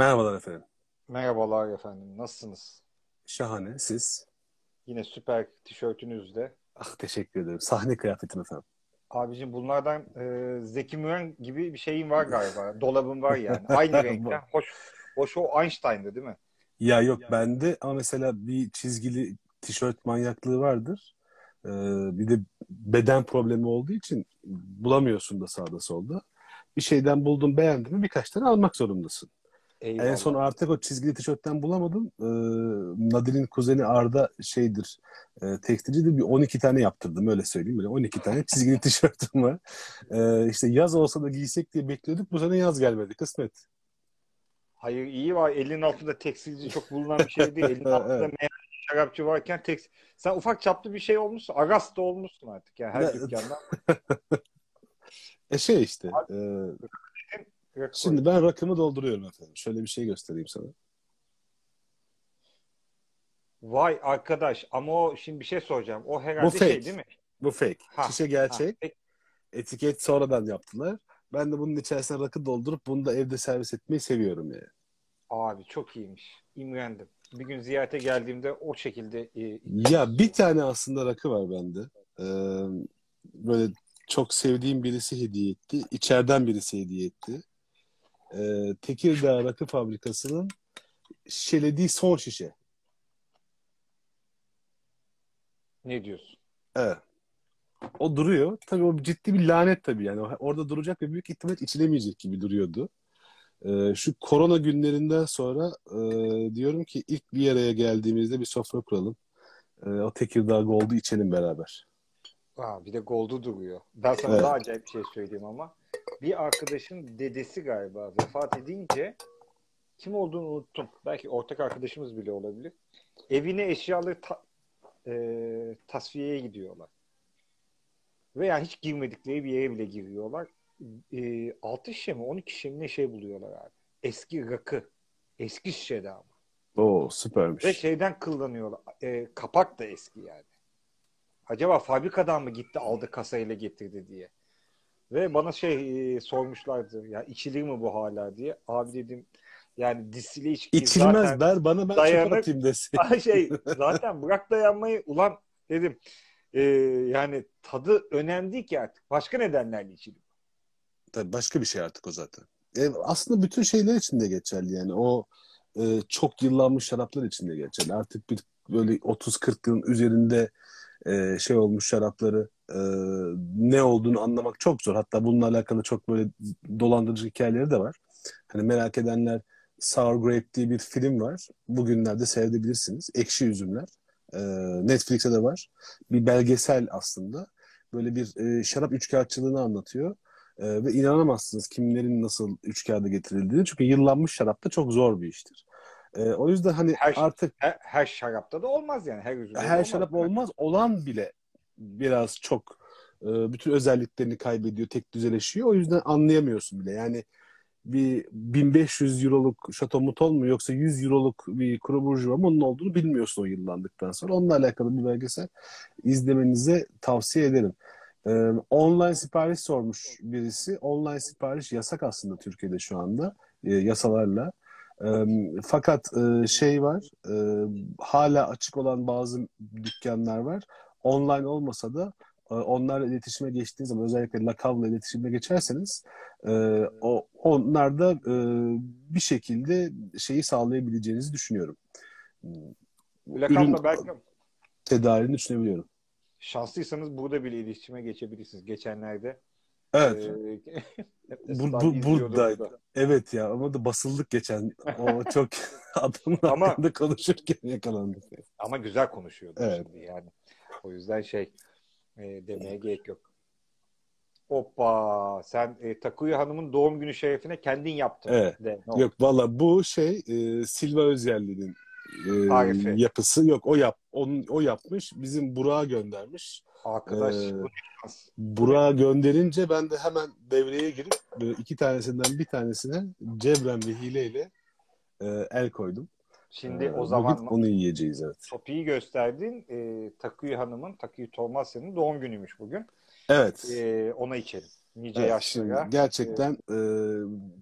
Merhabalar efendim. Merhabalar efendim. Nasılsınız? Şahane. Siz? Yine süper tişörtünüzle. Ah teşekkür ederim. Sahne kıyafetim efendim. Abicim bunlardan e, Zeki Müren gibi bir şeyin var galiba. Dolabın var yani. Aynı renkte. Hoş, hoş o Einstein'dı değil mi? Ya yok bende ama mesela bir çizgili tişört manyaklığı vardır. Ee, bir de beden problemi olduğu için bulamıyorsun da sağda solda. Bir şeyden buldun beğendin mi birkaç tane almak zorundasın. Eyvallah. En son artık o çizgili tişörtten bulamadım. Ee, Nadir'in kuzeni Arda şeydir, e, tekstilcidir. Bir 12 tane yaptırdım öyle söyleyeyim. Böyle 12 tane çizgili tişörtüm var. Ee, işte yaz olsa da giysek diye bekliyorduk. Bu sene yaz gelmedi. Kısmet. Hayır iyi var. Elinin altında tekstilci çok bulunan bir şey değil. Elinin altında Evet. meyhane şarapçı varken tek... Sen ufak çaplı bir şey olmuşsun. Agasta olmuşsun artık yani her Ne- dükkanda. E şey işte. e, Rakı şimdi ben rakımı dolduruyorum efendim. Şöyle bir şey göstereyim sana. Vay arkadaş ama o şimdi bir şey soracağım. O herhalde Bu fake. şey değil mi? Bu fake. Ha, Şişe gerçek. Ha. Etiket sonradan yaptılar. Ben de bunun içerisine rakı doldurup bunu da evde servis etmeyi seviyorum yani. Abi çok iyiymiş. İmrendim. Bir gün ziyarete geldiğimde o şekilde e, Ya bir tane aslında rakı var bende. Ee, böyle çok sevdiğim birisi hediye etti. İçeriden birisi hediye etti. Ee, Tekirdağ Rakı Fabrikası'nın şişelediği son şişe. ne diyorsun? Evet. O duruyor. Tabii o ciddi bir lanet tabii yani. Orada duracak ve büyük ihtimal içilemeyecek gibi duruyordu. Ee, şu korona günlerinden sonra e, diyorum ki ilk bir araya geldiğimizde bir sofra kuralım. Ee, o Tekirdağ Gold'u içelim beraber. Aa, bir de Gold'u duruyor. Ben sana Evet. daha acayip bir şey söyleyeyim ama. Bir arkadaşın dedesi galiba vefat edince kim olduğunu unuttum. Belki ortak arkadaşımız bile olabilir. Evine eşyaları ta- e, tasfiyeye gidiyorlar. Veya hiç girmedikleri bir yere bile giriyorlar. E, 6 şişe mi 12 şişe mi ne şey buluyorlar abi. Eski rakı. Eski şişede ama. Oo süpermiş. Ve şeyden kullanıyorlar. E, kapak da eski yani. Acaba fabrikadan mı gitti aldı kasayla getirdi diye. Ve bana şey e, sormuşlardı. Ya içilir mi bu hala diye. Abi dedim yani distile içki İçilmez zaten ver bana ben dayanır. atayım desin. Şey zaten bırak dayanmayı ulan dedim. E, yani tadı önemli değil ki artık. Başka nedenlerle içilir. Tabii başka bir şey artık o zaten. E, aslında bütün şeyler için de geçerli yani. O e, çok yıllanmış şaraplar için de geçerli. Artık bir böyle 30-40 yılın üzerinde e, şey olmuş şarapları e, ne olduğunu anlamak çok zor. Hatta bununla alakalı çok böyle dolandırıcı hikayeleri de var. Hani merak edenler Sour Grape diye bir film var. Bugünlerde seyredebilirsiniz. Ekşi Üzümler. E, Netflix'te de var. Bir belgesel aslında. Böyle bir e, şarap üçkağıtçılığını anlatıyor. Ee, ve inanamazsınız kimlerin nasıl üç kağıda getirildiğini. Çünkü yıllanmış şarap da çok zor bir iştir. Ee, o yüzden hani Her artık Her, her şarapta da olmaz yani. Her üzümde de her olmaz. şarap olmaz. Olan bile biraz çok e, bütün özelliklerini kaybediyor, tek düzeleşiyor. O yüzden anlayamıyorsun bile. Yani bir 1500 euroluk Chateau Mouton mu yoksa 100 euroluk bir kuru burjuva mı onun olduğunu bilmiyorsun o yıllandıktan sonra. Onunla alakalı bir belgesel izlemenizi tavsiye ederim. Ee, online sipariş sormuş birisi. Online sipariş yasak aslında Türkiye'de şu anda e, yasalarla. Ee, fakat e, şey var, e, hala açık olan bazı dükkanlar var. Online olmasa da e, onlarla iletişime geçtiğiniz zaman özellikle Lakav'la iletişime geçerseniz e, o onlar da e, bir şekilde şeyi sağlayabileceğinizi düşünüyorum. Lakamla Ürün belki tedariğini düşünebiliyorum. şanslıysanız burada bile iletişime geçebilirsiniz. Geçenlerde Evet. Bu, bu burada. Evet ya ama da basıldık geçen. O çok adamın Ama- hakkında konuşurken yakalandık. Ama güzel konuşuyordu Evet. şimdi yani. O yüzden şey e, demeye gerek yok. Hoppa sen e, Takuya Hanım'ın doğum günü şerefine kendin yaptın. Evet. De? Yok valla bu şey e, Silva Özyerli'nin e, Tarifi. yapısı yok o yap onun o yapmış bizim Burak'a göndermiş. Arkadaş Ee. Burak'a gönderince ben de hemen devreye girip iki tanesinden bir tanesine cebren ve hileyle e, el koydum. Şimdi E, o zaman bugün onu yiyeceğiz evet. Topi'yi gösterdin. E, Takuya Hanım'ın, Takuya Tolmasyan'ın doğum günüymüş bugün. Evet. E, ona içelim. nice Evet, yaşlara. şimdi gerçekten e,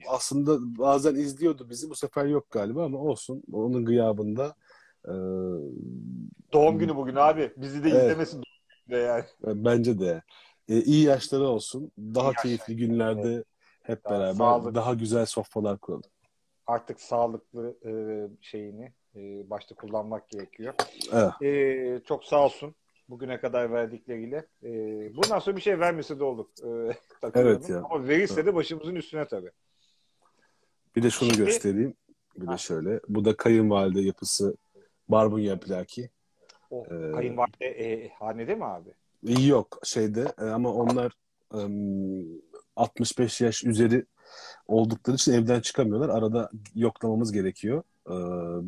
aslında bazen izliyordu bizi. Bu sefer yok galiba ama olsun. Onun gıyabında e, Doğum günü bugün abi. Bizi de Evet. izlemesin doğum yani. bence de e, iyi yaşları olsun. Daha İyi keyifli günlerde hep Daha beraber sağlıklı. daha güzel sofralar kuralım. Artık sağlıklı e, şeyini e, başta kullanmak gerekiyor. Evet. E, çok sağ olsun. Bugüne kadar verdikleriyle. E, bundan sonra bir şey vermese de olur. E. Evet ya. Ama verirse de başımızın üstüne tabii. Bir de şunu Şimdi- göstereyim. Bir Ha. de şöyle. Bu da kayınvalide yapısı barbunya plaki. O Ee, kayınvalide e, hanede mi abi? Yok şeyde e, ama onlar em, 65 yaş üzeri oldukları için evden çıkamıyorlar. Arada yoklamamız gerekiyor. Ee,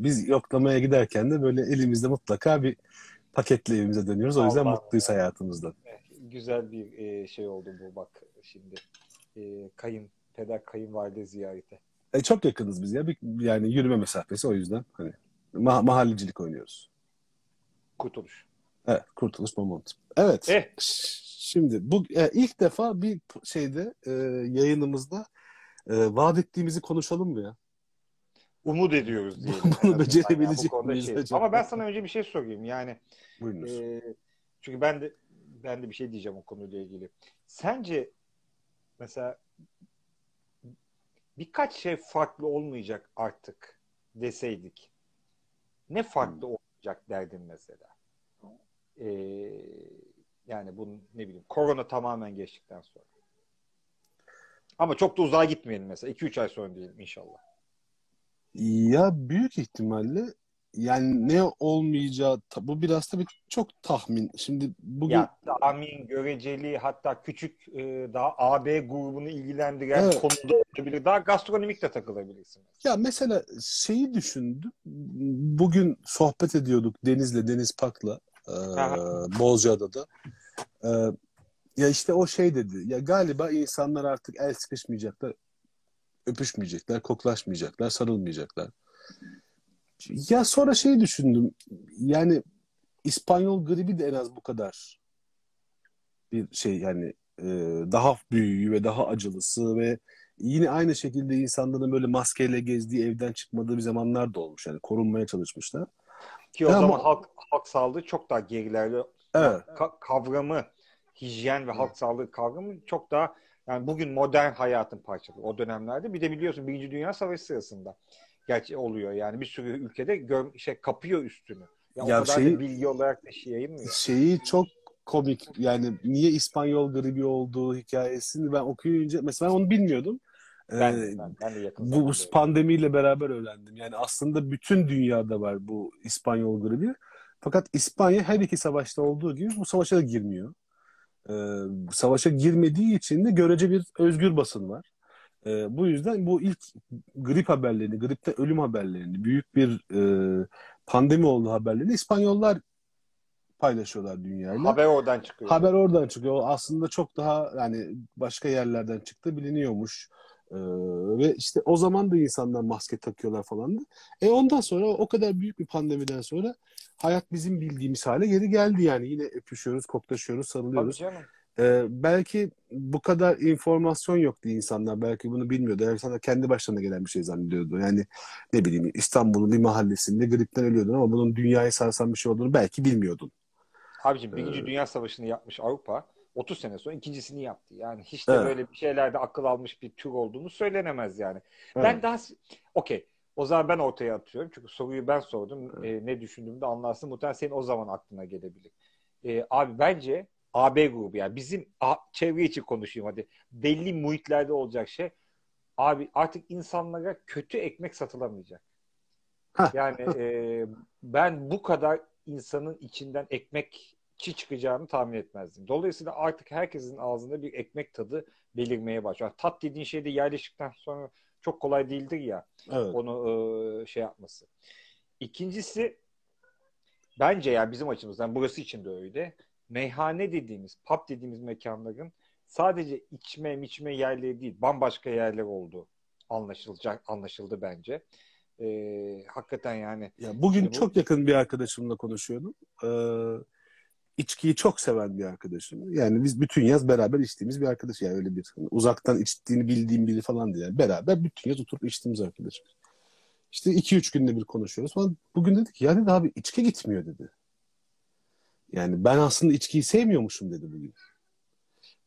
Biz yoklamaya giderken de böyle elimizde mutlaka bir paketle evimize dönüyoruz. O yüzden Allah mutluyuz hayatımızdan. Güzel bir e, şey oldu bu bak şimdi. E, kayın, peder kayınvalide ziyareti. E, çok yakınız biz ya. Bir, yani yürüme mesafesi o yüzden hani ma- mahallecilik oynuyoruz. Kurtuluş. Evet, Kurtuluş Moment. Evet. Eh. Şimdi bu e, ilk defa bir şeyde e, yayınımızda e, vaat ettiğimizi konuşalım mı ya? Umut ediyoruz diye. Bunu becerebilecek Yani miyiz şey. acaba? Ama ben sana önce bir şey sorayım. Yani Buyurunuz. e, çünkü ben de ben de bir şey diyeceğim o konuyla ilgili. Sence mesela birkaç şey farklı olmayacak artık deseydik. Ne farklı olacak derdin mesela? E, yani bunun ne bileyim korona tamamen geçtikten sonra. Ama çok da uzağa gitmeyelim mesela. 2-3 ay sonra diyelim inşallah. Ya büyük ihtimalle yani ne olmayacağı bu biraz tabii çok tahmin. Şimdi bugün Ya tahmin, göreceli hatta küçük e, daha AB grubunu ilgilendiren Evet. konuda olabilir. Daha gastronomik de takılabilirsin. ya mesela şeyi düşündüm. Bugün sohbet ediyorduk Deniz'le, Deniz Pak'la e, Aha. Bozcaada'da. E, ya işte o şey dedi. Ya galiba insanlar artık el sıkışmayacaklar, öpüşmeyecekler, koklaşmayacaklar, sarılmayacaklar. Ya sonra şey düşündüm. Yani İspanyol gribi de en az bu kadar bir şey yani e, daha büyüğü ve daha acılısı ve yine aynı şekilde insanların böyle maskeyle gezdiği evden çıkmadığı bir zamanlar da olmuş. Yani korunmaya çalışmışlar. Ki o Ama- zaman halk, halk sağlığı çok daha gerilerde. Evet. Ka- kavramı, hijyen ve halk sağlığı kavramı çok daha yani bugün modern hayatın parçası o dönemlerde. Bir de biliyorsun Birinci Dünya Savaşı sırasında gerçi oluyor yani bir sürü ülkede gör, şey kapıyor üstünü. Ya, Ya o kadar şeyi- bilgi olarak da şey yayılmıyor. Şeyi çok komik yani niye İspanyol gribi olduğu hikayesini ben okuyunca mesela onu bilmiyordum. Ben, Ee, ben, ben de yakın bu zamanda pandemiyle beraber öğrendim. Yani aslında bütün dünyada var bu İspanyol gribi. Fakat İspanya her iki savaşta olduğu gibi bu savaşa da girmiyor. Ee, savaşa girmediği için de görece bir özgür basın var. Ee, bu yüzden bu ilk grip haberlerini, gripte ölüm haberlerini, büyük bir e, pandemi olduğu haberlerini İspanyollar paylaşıyorlar dünyayla. Haber oradan çıkıyor. Haber oradan çıkıyor. Aslında çok daha yani başka yerlerden çıktı biliniyormuş. Ee, ve işte o zaman da insanlar maske takıyorlar falan. da. E ondan sonra o kadar büyük bir pandemiden sonra hayat bizim bildiğimiz hale geri geldi yani. Yine öpüşüyoruz, koklaşıyoruz, Tabii sarılıyoruz. canım. Ee, belki bu kadar informasyon yoktu insanlar. Belki bunu bilmiyordu. Yani sana kendi başlarına gelen bir şey zannediyordu. Yani ne bileyim İstanbul'un bir mahallesinde gripten ölüyordun ama bunun dünyayı sarsan bir şey olduğunu belki bilmiyordun. Abicim Birinci Ee, Dünya Savaşı'nı yapmış Avrupa. 30 sene sonra ikincisini yaptı. Yani hiç de Evet. böyle bir şeylerde akıl almış bir tür olduğunu söylenemez yani. Evet. Ben daha okey. O zaman ben ortaya atıyorum. Çünkü soruyu ben sordum. Ee, ne düşündüğümü de anlarsın. Muhtemelen senin o zaman aklına gelebilir. Ee, abi bence AB grubu yani bizim a- çevre için konuşayım hadi. Belli muhitlerde olacak şey. Abi artık insanlara kötü ekmek satılamayacak. Yani e, ben bu kadar insanın içinden ekmekçi çıkacağını tahmin etmezdim. Dolayısıyla artık herkesin ağzında bir ekmek tadı belirmeye başlıyor. Tat dediğin şey de yerleştikten sonra çok kolay değildir ya Evet. onu e, şey yapması. İkincisi bence yani bizim açımızdan burası için de öyle. Meyhane dediğimiz, pub dediğimiz mekanların sadece içme içme yerleri değil, bambaşka yerler olduğu anlaşılacak anlaşıldı bence. E, hakikaten yani Ya bugün İşte bu- çok yakın bir arkadaşımla konuşuyordum. Ee, içkiyi çok seven bir arkadaşım. Yani biz bütün yaz beraber içtiğimiz bir arkadaş. Yani öyle bir hani uzaktan içtiğini bildiğim biri falan değil. Yani beraber bütün yaz oturup içtiğimiz arkadaşım. İşte iki üç günde bir konuşuyoruz falan. Bugün dedik ya dedi abi içki gitmiyor dedi. Yani ben aslında içkiyi sevmiyormuşum dedi bugün.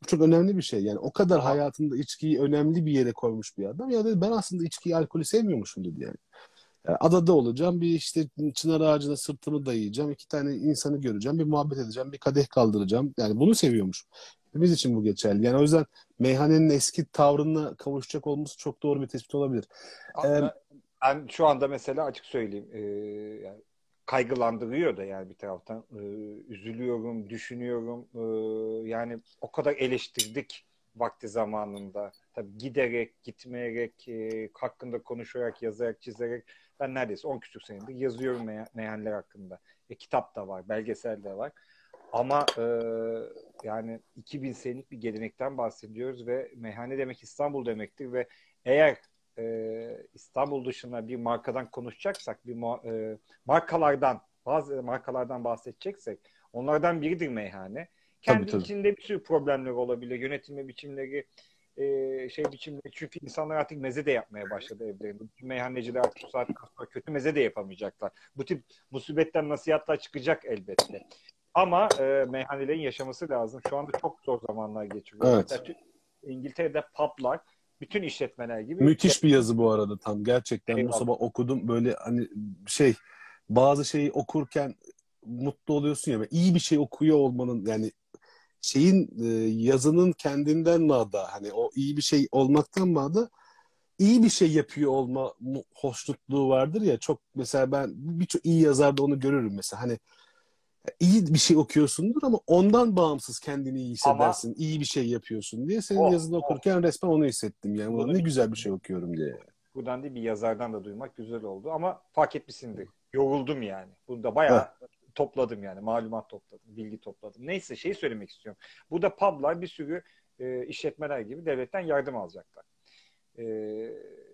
Bu çok önemli bir şey. Yani o kadar hayatında içkiyi önemli bir yere koymuş bir adam. Ya dedi ben aslında içkiyi, alkolü sevmiyormuşum dedi yani. Yani adada olacağım, bir işte çınar ağacına sırtımı dayayacağım, iki tane insanı göreceğim, bir muhabbet edeceğim, bir kadeh kaldıracağım. Yani bunu seviyormuş. Hepimiz için bu geçerli. Yani o yüzden meyhanenin eski tavrına kavuşacak olması çok doğru bir tespit olabilir. Ee, ben şu anda mesela açık söyleyeyim e, yani kaygılandırıyor da yani bir taraftan e, üzülüyorum, düşünüyorum. E, yani o kadar eleştirdik vakti zamanında. Tabii giderek, gitmeyerek, e, hakkında konuşarak, yazarak, çizerek ben neredeyse 10 küsur senedir yazıyorum mey- meyhaneler hakkında. E, kitap da var, belgesel de var. Ama e, yani 2000 senelik bir gelenekten bahsediyoruz ve meyhane demek İstanbul demektir ve eğer e, İstanbul dışında bir markadan konuşacaksak, bir e, markalardan, bazı markalardan bahsedeceksek onlardan biridir meyhane. Kendi Tabii, tabii. içinde bir sürü problemler olabilir. Yönetilme biçimleri, e, şey biçimleri. Çünkü insanlar artık meze de yapmaya başladı evlerinde. Bütün meyhaneciler artık bu saatten sonra kötü meze de yapamayacaklar. Bu tip musibetten nasihatler çıkacak elbette. Ama e, meyhanelerin yaşaması lazım. Şu anda çok zor zamanlar geçiriyor. Evet. İngiltere'de publar bütün işletmeler gibi Müthiş bir yazı bu arada tam. Gerçekten bu Eyvallah. sabah okudum. Böyle hani şey bazı şeyi okurken mutlu oluyorsun ya. iyi bir şey okuyor olmanın yani şeyin e, yazının kendinden mağda hani o iyi bir şey olmaktan mağda iyi bir şey yapıyor olma hoşnutluğu vardır ya çok mesela ben birçok iyi yazarda onu görürüm mesela hani iyi bir şey okuyorsundur ama ondan bağımsız kendini iyi hissedersin. iyi bir şey yapıyorsun diye senin Oh, yazını oh. okurken resmen onu hissettim yani. Bunu ne bir- güzel bir şey okuyorum diye. buradan değil bir yazardan da duymak güzel oldu. Ama fark etmişsindir. Yoruldum yani. Burada bayağı topladım yani. Malumat topladım. Bilgi topladım. Neyse şeyi söylemek istiyorum. Burada publar bir sürü e, işletmeler gibi devletten yardım alacaklar. E,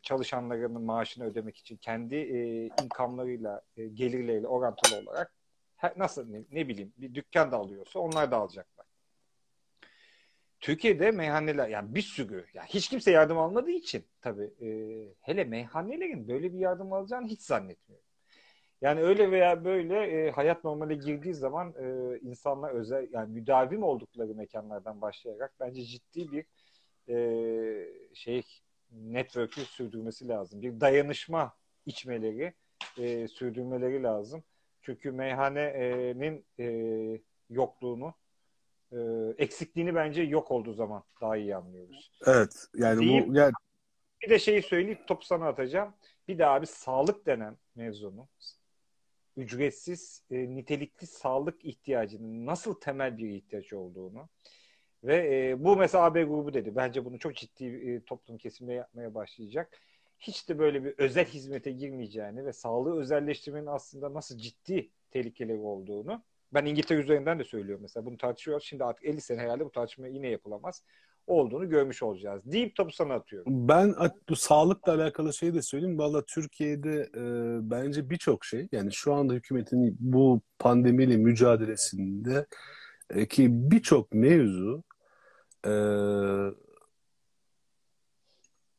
çalışanlarının maaşını ödemek için kendi e, inkamlarıyla, e, gelirleriyle orantılı olarak her, nasıl ne, ne bileyim bir dükkan da alıyorsa onlar da alacaklar. Türkiye'de meyhaneler yani bir sürü yani hiç kimse yardım almadığı için tabii e, hele meyhanelerin böyle bir yardım alacağını hiç zannetmiyorum. Yani öyle veya böyle e, hayat normale girdiği zaman e, insanlar özel yani müdavim oldukları mekanlardan başlayarak bence ciddi bir e, şey network'ü sürdürmesi lazım. Bir dayanışma içmeleri e, sürdürmeleri lazım. Çünkü meyhanenin e, yokluğunu e, eksikliğini bence yok olduğu zaman daha iyi anlıyoruz. Evet yani Değil. bu yani Bir de şeyi söyleyip topu sana atacağım. Bir de abi sağlık denen mevzunu ücretsiz e, nitelikli sağlık ihtiyacının nasıl temel bir ihtiyaç olduğunu ve e, bu mesela AB grubu dedi. Bence bunu çok ciddi e, toplum kesimde yapmaya başlayacak. Hiç de böyle bir özel hizmete girmeyeceğini ve sağlığı özelleştirmenin aslında nasıl ciddi tehlikeleri olduğunu ben İngiltere üzerinden de söylüyorum mesela bunu tartışıyoruz. Şimdi artık 50 sene herhalde bu tartışma yine yapılamaz. Olduğunu görmüş olacağız. Deyip topu sana atıyorum. ben bu sağlıkla alakalı şeyi de söyleyeyim. Valla Türkiye'de e, bence birçok şey yani şu anda hükümetin bu pandemiyle mücadelesinde e, ki birçok mevzu e,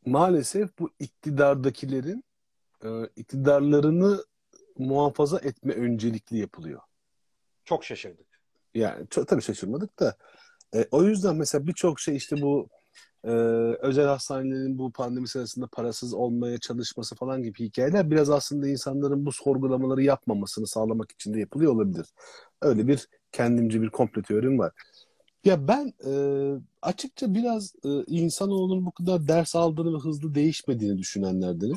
maalesef bu iktidardakilerin e, iktidarlarını muhafaza etme öncelikli yapılıyor. Çok şaşırdık. Yani çok, tabii şaşırmadık da e, o yüzden mesela birçok şey işte bu e, özel hastanelerin bu pandemi sırasında parasız olmaya çalışması falan gibi hikayeler biraz aslında insanların bu sorgulamaları yapmamasını sağlamak için de yapılıyor olabilir. Öyle bir kendimce bir komplo teorim var. Ya ben e, açıkça biraz e, insanoğlunun bu kadar ders aldığını ve hızlı değişmediğini düşünenlerdenim.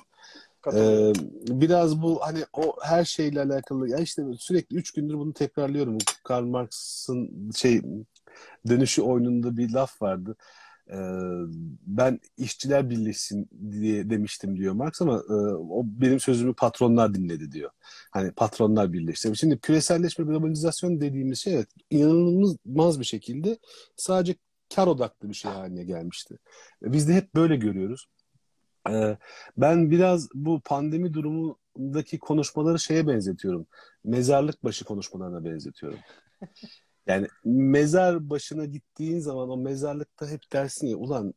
Ee, biraz bu hani o her şeyle alakalı ya işte sürekli üç gündür bunu tekrarlıyorum. Karl Marx'ın şey dönüşü oyununda bir laf vardı. Ee, ben işçiler birleşsin diye demiştim diyor Marx ama e, o benim sözümü patronlar dinledi diyor. Hani patronlar birleşti. Şimdi küreselleşme globalizasyon dediğimiz şey evet inanılmaz bir şekilde sadece kar odaklı bir şey haline gelmişti. Biz de hep böyle görüyoruz. Ee, ben biraz bu pandemi durumundaki konuşmaları şeye benzetiyorum. Mezarlık başı konuşmalarına benzetiyorum. Yani mezar başına gittiğin zaman o mezarlıkta hep dersin ya ulan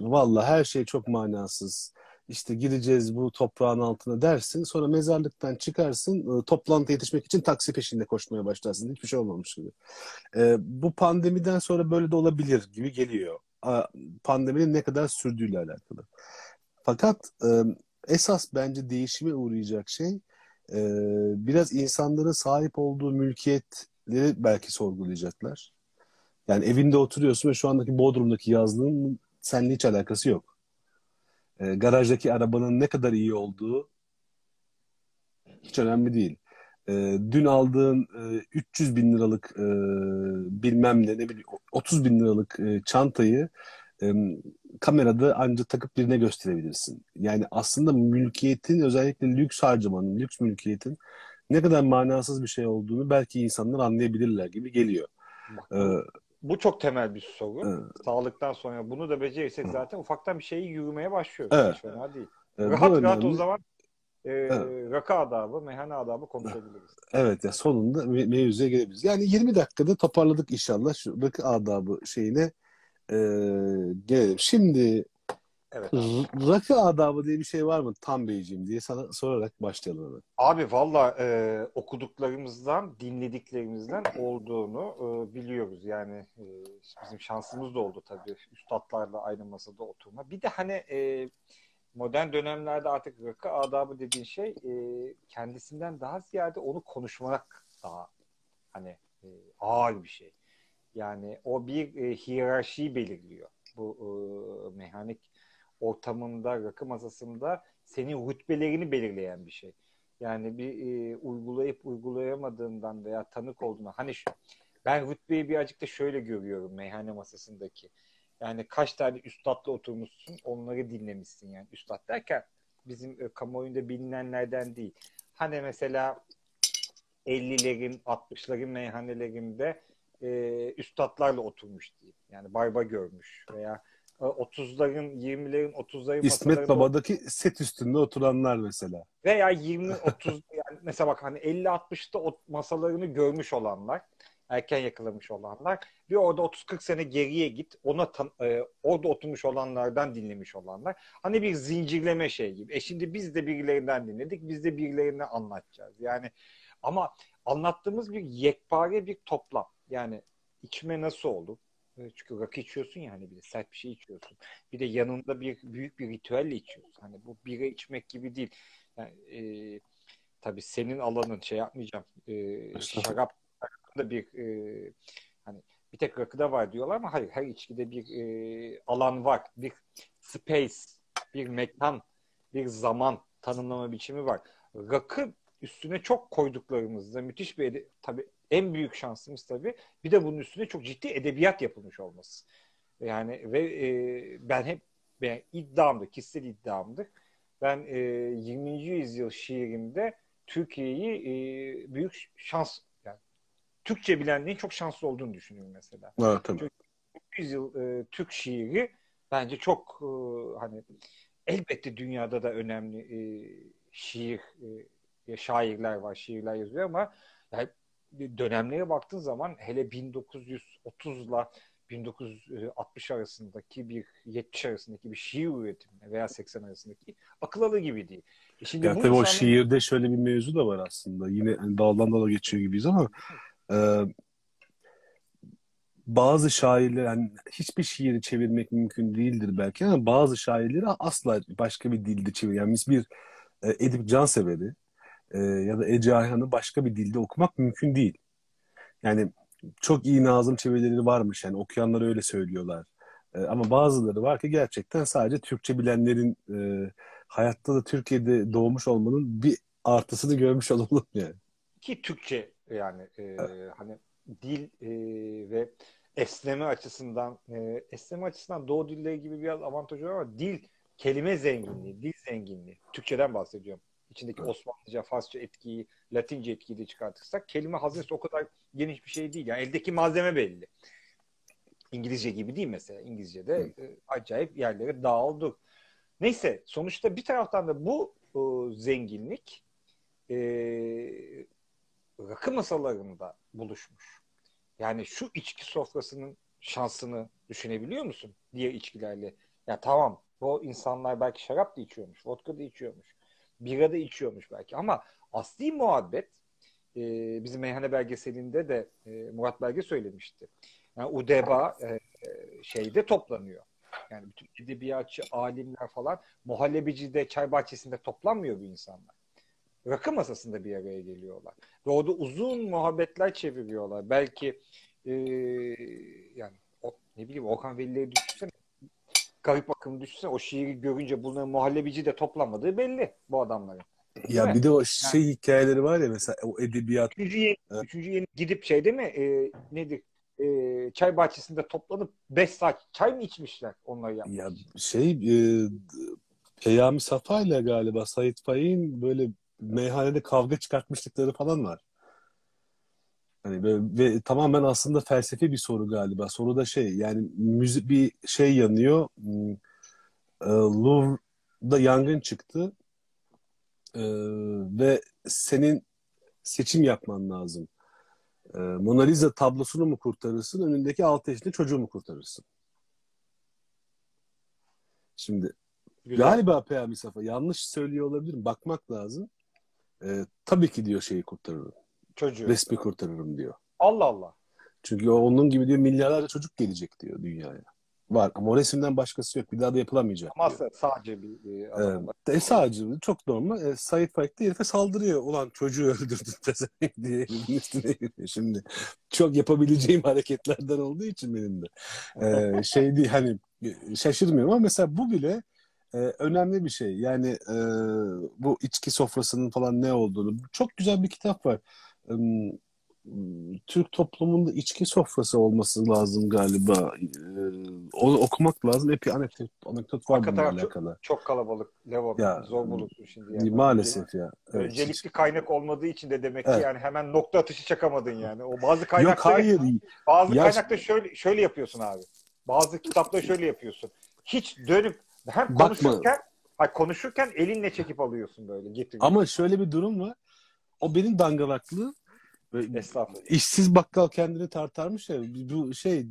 valla her şey çok manasız. İşte gireceğiz bu toprağın altına dersin. Sonra mezarlıktan çıkarsın. Toplantıya yetişmek için taksi peşinde koşmaya başlarsın. Hiçbir şey olmamış gibi. Bu pandemiden sonra böyle de olabilir gibi geliyor. Pandeminin ne kadar sürdüğüyle alakalı. Fakat esas bence değişime uğrayacak şey biraz insanların sahip olduğu mülkiyetleri belki sorgulayacaklar. Yani evinde oturuyorsun ve şu andaki Bodrum'daki yazlığın seninle hiç alakası yok. E, garajdaki arabanın ne kadar iyi olduğu hiç önemli değil. E, dün aldığın e, 300 bin liralık e, bilmem ne, ne bileyim 30 bin liralık e, çantayı e, kamerada ancak takıp birine gösterebilirsin. Yani aslında mülkiyetin özellikle lüks harcamanın, lüks mülkiyetin ne kadar manasız bir şey olduğunu belki insanlar anlayabilirler gibi geliyor. Ee, bu çok temel bir soru. Evet. Sağlıktan sonra bunu da becerirsek zaten ufaktan bir şeyi yürümeye başlıyoruz. Evet. Hiç fena değil. Evet, rahat rahat o zaman e, Evet. rakı adabı, meyhane adabı konuşabiliriz. Evet ya sonunda me- mevzuya gelebiliriz. Yani 20 dakikada toparladık inşallah şu rakı adabı şeyine e, gelelim. Şimdi Evet. r- rakı adabı diye bir şey var mı Tam Beyciğim diye sana sorarak başlayalım hemen. Abi valla e, okuduklarımızdan, dinlediklerimizden olduğunu e, biliyoruz. Yani e, bizim şansımız da oldu tabii üstadlarla aynı masada oturma. Bir de hani e, modern dönemlerde artık rakı adabı dediğin şey e, kendisinden daha ziyade onu konuşmak daha hani e, ağır bir şey. Yani o bir e, hiyerarşiyi belirliyor. Bu e, mekanik ortamında, rakı masasında senin rütbelerini belirleyen bir şey. Yani bir e, uygulayıp uygulayamadığından veya tanık olduğuna hani şu, ben rütbeyi birazcık da şöyle görüyorum meyhane masasındaki. Yani kaç tane üstadla oturmuşsun onları dinlemişsin yani. Üstad derken bizim e, kamuoyunda bilinenlerden değil. Hani mesela 50'lerin 60'ların meyhanelerinde e, üstadlarla oturmuş diyeyim. Yani barba görmüş veya 30'ların, 20'lerin, 30'ların İsmet Baba'daki set üstünde oturanlar mesela. Veya 20 30 yani mesela bak hani 50 60'ta o masalarını görmüş olanlar, erken yakalamış olanlar bir orada 30 40 sene geriye git. Ona tan- e, orada oturmuş olanlardan dinlemiş olanlar. Hani bir zincirleme şey gibi. E şimdi biz de birilerinden dinledik. Biz de birilerine anlatacağız. Yani ama anlattığımız bir yekpare bir toplam. Yani içme nasıl olur? Çünkü rakı içiyorsun ya hani bir de sert bir şey içiyorsun. Bir de yanında bir büyük bir ritüelle içiyorsun. Hani bu bira içmek gibi değil. Yani, e, tabii senin alanın şey yapmayacağım. E, şarap da bir e, hani bir tek rakıda var diyorlar ama hayır her içkide bir e, alan var. Bir space, bir mekan, bir zaman tanımlama biçimi var. Rakı üstüne çok koyduklarımızda müthiş bir tabii en büyük şansımız tabii bir de bunun üstüne çok ciddi edebiyat yapılmış olması. Yani ve e, ben hep ben iddiamdır, kişisel iddiamdır. Ben e, 20. yüzyıl şiirimde Türkiye'yi e, büyük şans yani Türkçe bilenliğin çok şanslı olduğunu düşünüyorum mesela. Evet, tabii. Çünkü yüzyıl e, Türk şiiri bence çok e, hani elbette dünyada da önemli e, şiir e, şairler var, şiirler yazıyor ama yani dönemlere baktığın zaman hele 1930'la 1960 arasındaki bir 70 arasındaki bir şiir üretimi veya 80 arasındaki akıl alır gibi değil. E şimdi ya tabii insanın... o şiirde şöyle bir mevzu da var aslında. Yine hani daldan dala geçiyor gibiyiz ama e, bazı şairler yani hiçbir şiiri çevirmek mümkün değildir belki ama bazı şairleri asla başka bir dilde çevir. Yani biz bir e, Edip Cansever'i e, ya da Ece Ayhan'ı başka bir dilde okumak mümkün değil. Yani çok iyi nazım çevirileri varmış yani okuyanlar öyle söylüyorlar. E, ama bazıları var ki gerçekten sadece Türkçe bilenlerin e, hayatta da Türkiye'de doğmuş olmanın bir artısını görmüş olalım yani. Ki Türkçe yani e, evet. hani dil e, ve esneme açısından e, esneme açısından doğu dilleri gibi biraz avantajı var ama dil kelime zenginliği, dil zenginliği. Türkçeden bahsediyorum içindeki evet. Osmanlıca, Farsça etkiyi, Latince etkiyi de çıkartırsak kelime hazinesi o kadar geniş bir şey değil. Yani eldeki malzeme belli. İngilizce gibi değil mesela. İngilizce'de e, acayip yerlere dağıldı. Neyse sonuçta bir taraftan da bu e, zenginlik e, rakı masalarında buluşmuş. Yani şu içki sofrasının şansını düşünebiliyor musun? Diğer içkilerle. Ya tamam bu insanlar belki şarap da içiyormuş, vodka da içiyormuş, bira da içiyormuş belki ama asli muhabbet e, bizim meyhane belgeselinde de e, Murat Belge söylemişti. Yani UDEBA e, şeyde toplanıyor. Yani bütün edebiyatçı, alimler falan muhallebicide, çay bahçesinde toplanmıyor bu insanlar. Rakı masasında bir araya geliyorlar. Ve orada uzun muhabbetler çeviriyorlar. Belki e, yani o, ne bileyim Okan Veli'leri düşünsene. Garip akım düşünsene. O şiiri görünce bunların muhallebici de toplanmadığı belli bu adamların. Ya bir de o şey yani, hikayeleri var ya mesela o edebiyat. Üçüncü yeni, evet. üçüncü yeni gidip şey değil mi? E, nedir? E, çay bahçesinde toplanıp 5 saat çay mı içmişler onları yapmak Ya şey e, Peyami Safa ile galiba Sait Faik'in böyle meyhanede kavga çıkartmışlıkları falan var. Hani böyle, ve tamamen aslında felsefi bir soru galiba. Soru da şey yani müzik bir şey yanıyor. Hmm, e, Louvre'da yangın çıktı. E, ve senin seçim yapman lazım. E, Mona Lisa tablosunu mu kurtarırsın, önündeki 6 yaşında çocuğu mu kurtarırsın? Şimdi Güzel. galiba Peyami Safa yanlış söylüyor olabilirim. Bakmak lazım. E, tabii ki diyor şeyi kurtarırım. Çocuğu. Resmi kurtarırım diyor. Allah Allah. Çünkü onun gibi diyor milyarlarca çocuk gelecek diyor dünyaya. Var ama o resimden başkası yok. Bir daha da yapılamayacak. Ama diyor. sadece bir, adam ee, e, sadece çok normal. E, Said Faik de herife saldırıyor. Ulan çocuğu öldürdün diye elinin üstüne yürüyor. Şimdi çok yapabileceğim hareketlerden olduğu için benim de. Ee, şey değil hani şaşırmıyorum ama mesela bu bile e, önemli bir şey. Yani e, bu içki sofrasının falan ne olduğunu. Çok güzel bir kitap var. Türk toplumunda içki sofrası olması lazım galiba. Ee, onu okumak lazım. Epey anekdot, anekdot var bununla alakalı. Çok, çok kalabalık. Levo ya, zor bulursun şimdi. Yani. Maalesef ya. Evet. Öncelikli kaynak olmadığı için de demek ki evet. yani hemen nokta atışı çakamadın yani. O bazı kaynakta Yok hayır. Bazı ya, kaynakta şöyle şöyle yapıyorsun abi. Bazı kitapta şöyle yapıyorsun. Hiç dönüp hem Bakma. konuşurken Ay konuşurken elinle çekip alıyorsun böyle getir. Ama şöyle bir durum var. O benim dangalaklığı Estağfurullah. İşsiz bakkal kendini tartarmış ya. Bu şey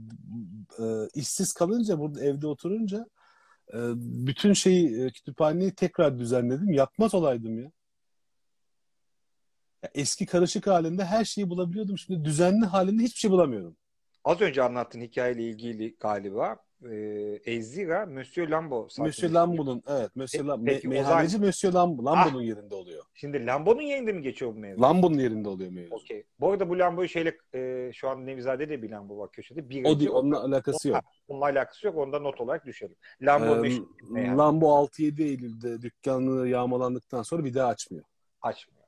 e, işsiz kalınca burada evde oturunca e, bütün şeyi e, kütüphaneyi tekrar düzenledim. Yapmaz olaydım ya. ya. Eski karışık halinde her şeyi bulabiliyordum. Şimdi düzenli halinde hiçbir şey bulamıyorum. Az önce anlattığın hikayeyle ilgili galiba e, Ezira Monsieur Lambo. Monsieur Lambo'nun evet Monsieur e, Lam peki, meyhaneci zaman... Monsieur Lambo, Lambo'nun ah, yerinde oluyor. Şimdi Lambo'nun yerinde mi geçiyor bu mevzu? Lambo'nun yerinde oluyor mevzu. Okey. Bu arada bu Lambo'yu şeyle e, şu an Nevizade de bir Lambo var köşede. Bir o değil, onunla alakası yok. Onunla alakası yok. Onda not olarak düşelim. Lambo, ee, Lambo 6-7 Eylül'de dükkanını yağmalandıktan sonra bir daha açmıyor. Açmıyor.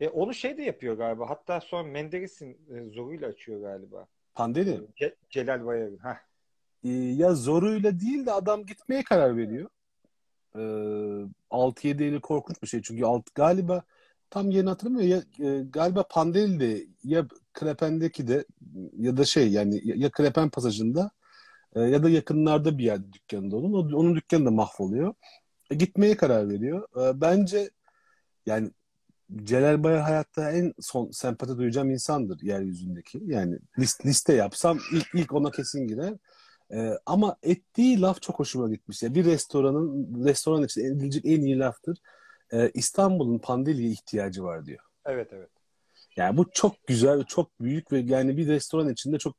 E, onu şey de yapıyor galiba. Hatta sonra Menderes'in e, zoruyla açıyor galiba. Pandeli? Ce- Celal Bayar'ın. Heh e, ya zoruyla değil de adam gitmeye karar veriyor. E, ee, 6-7 Eylül korkunç bir şey. Çünkü alt, galiba tam yeni hatırlamıyorum ya e, galiba Pandeli'de ya Krepen'deki de ya da şey yani ya Krepen pasajında e, ya da yakınlarda bir yerde dükkanında onun. O, onun dükkanı da mahvoluyor. E, gitmeye karar veriyor. E, bence yani Celal Bayar hayatta en son sempati duyacağım insandır yeryüzündeki. Yani list, liste yapsam ilk ilk ona kesin girer. Ee, ama ettiği laf çok hoşuma gitmiş. Yani bir restoranın restoran için edilecek en iyi laftır. Ee, İstanbul'un Pandeli'ye ihtiyacı var diyor. Evet evet. Yani bu çok güzel, çok büyük ve yani bir restoran içinde çok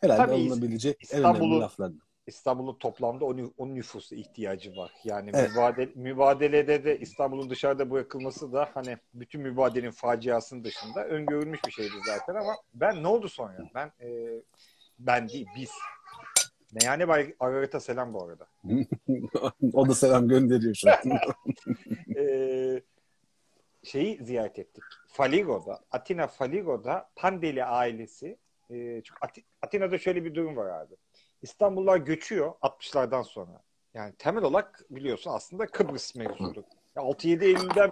herhalde Tabii alınabilecek en önemli laflardan. İstanbul'un toplamda o, o nüfusu ihtiyacı var. Yani evet. mübadele, mübadelede de İstanbul'un dışarıda bırakılması da hani bütün mübadelenin faciasının dışında öngörülmüş bir şeydi zaten ama ben ne oldu sonra? Ben e, ben değil biz Meyhane Bay Ararat'a selam bu arada. o da selam gönderiyor şu an. ee, şeyi ziyaret ettik. Faligo'da, Atina Faligo'da Pandeli ailesi e, çünkü Atina'da şöyle bir durum var abi. İstanbullular göçüyor 60'lardan sonra. Yani temel olarak biliyorsun aslında Kıbrıs mevzudu. 6-7 Eylül'den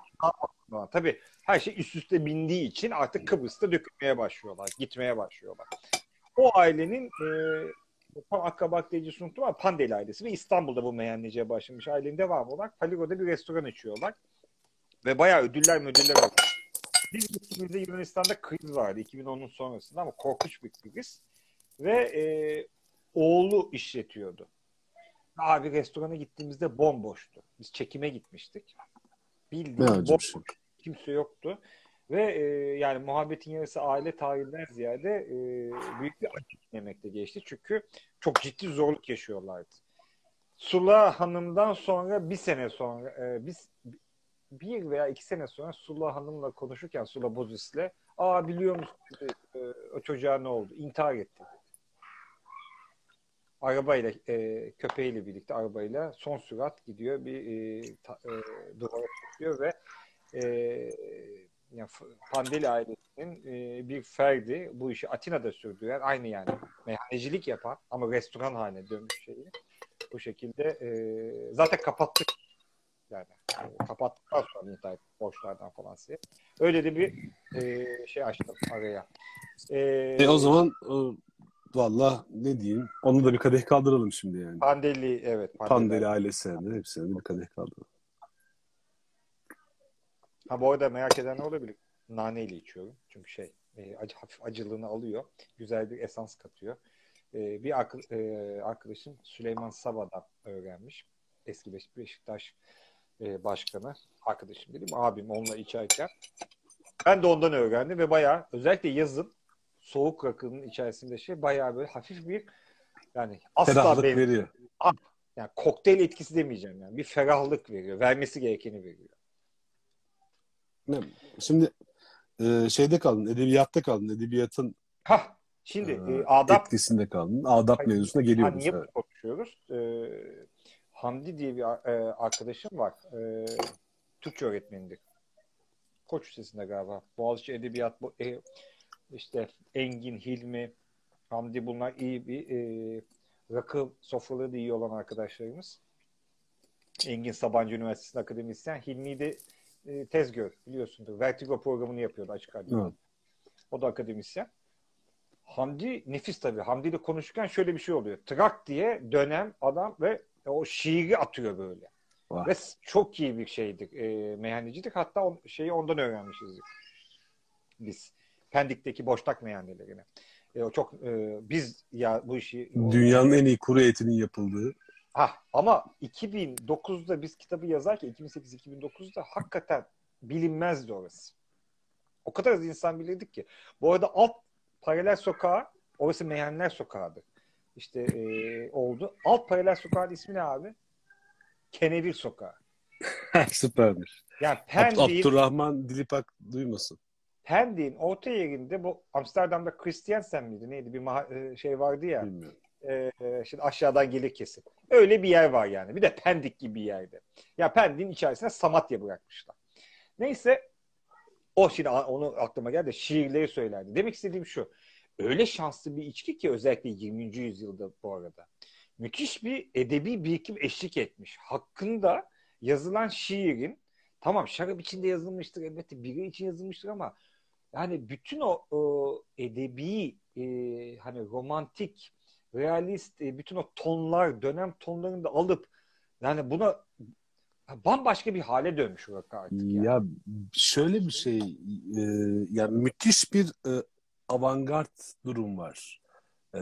tabii her şey üst üste bindiği için artık Kıbrıs'ta dökülmeye başlıyorlar, gitmeye başlıyorlar. O ailenin e, tam Akkabak deyince unuttum ama Pandeli ailesi ve İstanbul'da bu meyhaneciye başlamış ailenin devamı olarak Faligo'da bir restoran açıyorlar. Ve bayağı ödüller müdürler alıyor. Biz gittiğimizde Yunanistan'da kriz vardı 2010'un sonrasında ama korkunç bir kriz. Ve e, oğlu işletiyordu. Abi restorana gittiğimizde bomboştu. Biz çekime gitmiştik. Acı bir bomboş. şey. Kimse yoktu. Ve e, yani muhabbetin yarısı aile tarihinden ziyade e, büyük bir acı yemekte geçti. Çünkü çok ciddi zorluk yaşıyorlardı. Sula Hanım'dan sonra bir sene sonra e, biz bir veya iki sene sonra Sula Hanım'la konuşurken Sula Bozis'le aa biliyor musun e, o çocuğa ne oldu? İntihar etti. Arabayla e, köpeğiyle birlikte arabayla son sürat gidiyor bir e, ta, e, duvara çekiyor ve e, yani Pandeli ailesinin e, bir ferdi bu işi Atina'da sürdüren aynı yani meyhanecilik yapan ama restoran haline dönmüş şeyi bu şekilde e, zaten kapattık yani e, kapattıktan sonra ettik, borçlardan falan size. Öyle de bir e, şey açtım araya. E, E o zaman e, valla ne diyeyim onu da bir kadeh kaldıralım şimdi yani. Pandeli evet. Pandeli ailesine de hepsine de bir kadeh kaldıralım. Ha bu arada merak eden ne olabilir? Naneyle içiyorum. Çünkü şey e, acı, hafif acılığını alıyor. Güzel bir esans katıyor. E, bir ak- e, arkadaşım Süleyman Saba'dan öğrenmiş. Eski Beş- Beşiktaş e, başkanı. Arkadaşım dedim abim onunla içerken. Ben de ondan öğrendim ve bayağı özellikle yazın soğuk rakının içerisinde şey bayağı böyle hafif bir yani asla Ferahlık benim, veriyor. yani kokteyl etkisi demeyeceğim yani. Bir ferahlık veriyor. Vermesi gerekeni veriyor. Ne? Şimdi e, şeyde kaldın, edebiyatta kaldın. Edebiyatın Hah şimdi e, e, adap etkisinde kaldın. Adap Hayır. mevzusuna geliyoruz. niye evet. konuşuyoruz? Ee, Hamdi diye bir e, arkadaşım var. Ee, Türkçe öğretmenidir. Koç Lisesi'nde galiba. Boğaziçi Edebiyat bu e, işte Engin, Hilmi, Hamdi bunlar iyi bir e, rakı sofraları da iyi olan arkadaşlarımız. Engin Sabancı Üniversitesi'nde akademisyen. Hilmi de e, tez gör biliyorsundur. Vertigo programını yapıyordu açık radyoda. O da akademisyen. Hamdi nefis tabii. Hamdi ile konuşurken şöyle bir şey oluyor. Trak diye dönem adam ve o şiiri atıyor böyle. Vay. Ve çok iyi bir şeydik. E, meyhanecilik. Hatta o şeyi ondan öğrenmişiz biz. Pendik'teki boşnak meyhanelerini. E, o çok e, biz ya bu işi Dünyanın en iyi kuru etinin yapıldığı. Ha, ama 2009'da biz kitabı yazarken 2008-2009'da hakikaten bilinmezdi orası. O kadar az insan bilirdik ki. Bu arada alt paralel sokağı orası Meyhaneler Sokağı'dı. İşte e, oldu. Alt paralel sokağın ismi ne abi? Kenevir Sokağı. Süpermiş. Yani Pendik'in, Abdurrahman Dilipak duymasın. Pendik'in orta yerinde bu Amsterdam'da Christiansen miydi neydi bir şey vardı ya. Bilmiyorum. e, şimdi aşağıdan gelir kesim. Öyle bir yer var yani. Bir de Pendik gibi bir yerde. Ya Pendik'in içerisine Samatya bırakmışlar. Neyse o şimdi onu aklıma geldi. Şiirleri söylerdi. Demek istediğim şu. Öyle şanslı bir içki ki özellikle 20. yüzyılda bu arada. Müthiş bir edebi birikim eşlik etmiş. Hakkında yazılan şiirin tamam şarap içinde yazılmıştır elbette biri için yazılmıştır ama yani bütün o, o edebi e, hani romantik realist e, bütün o tonlar dönem tonlarını da alıp yani buna bambaşka bir hale dönmüş rakı artık. Yani. Ya şöyle bir şey, e, yani müthiş bir e, avantgard durum var. E,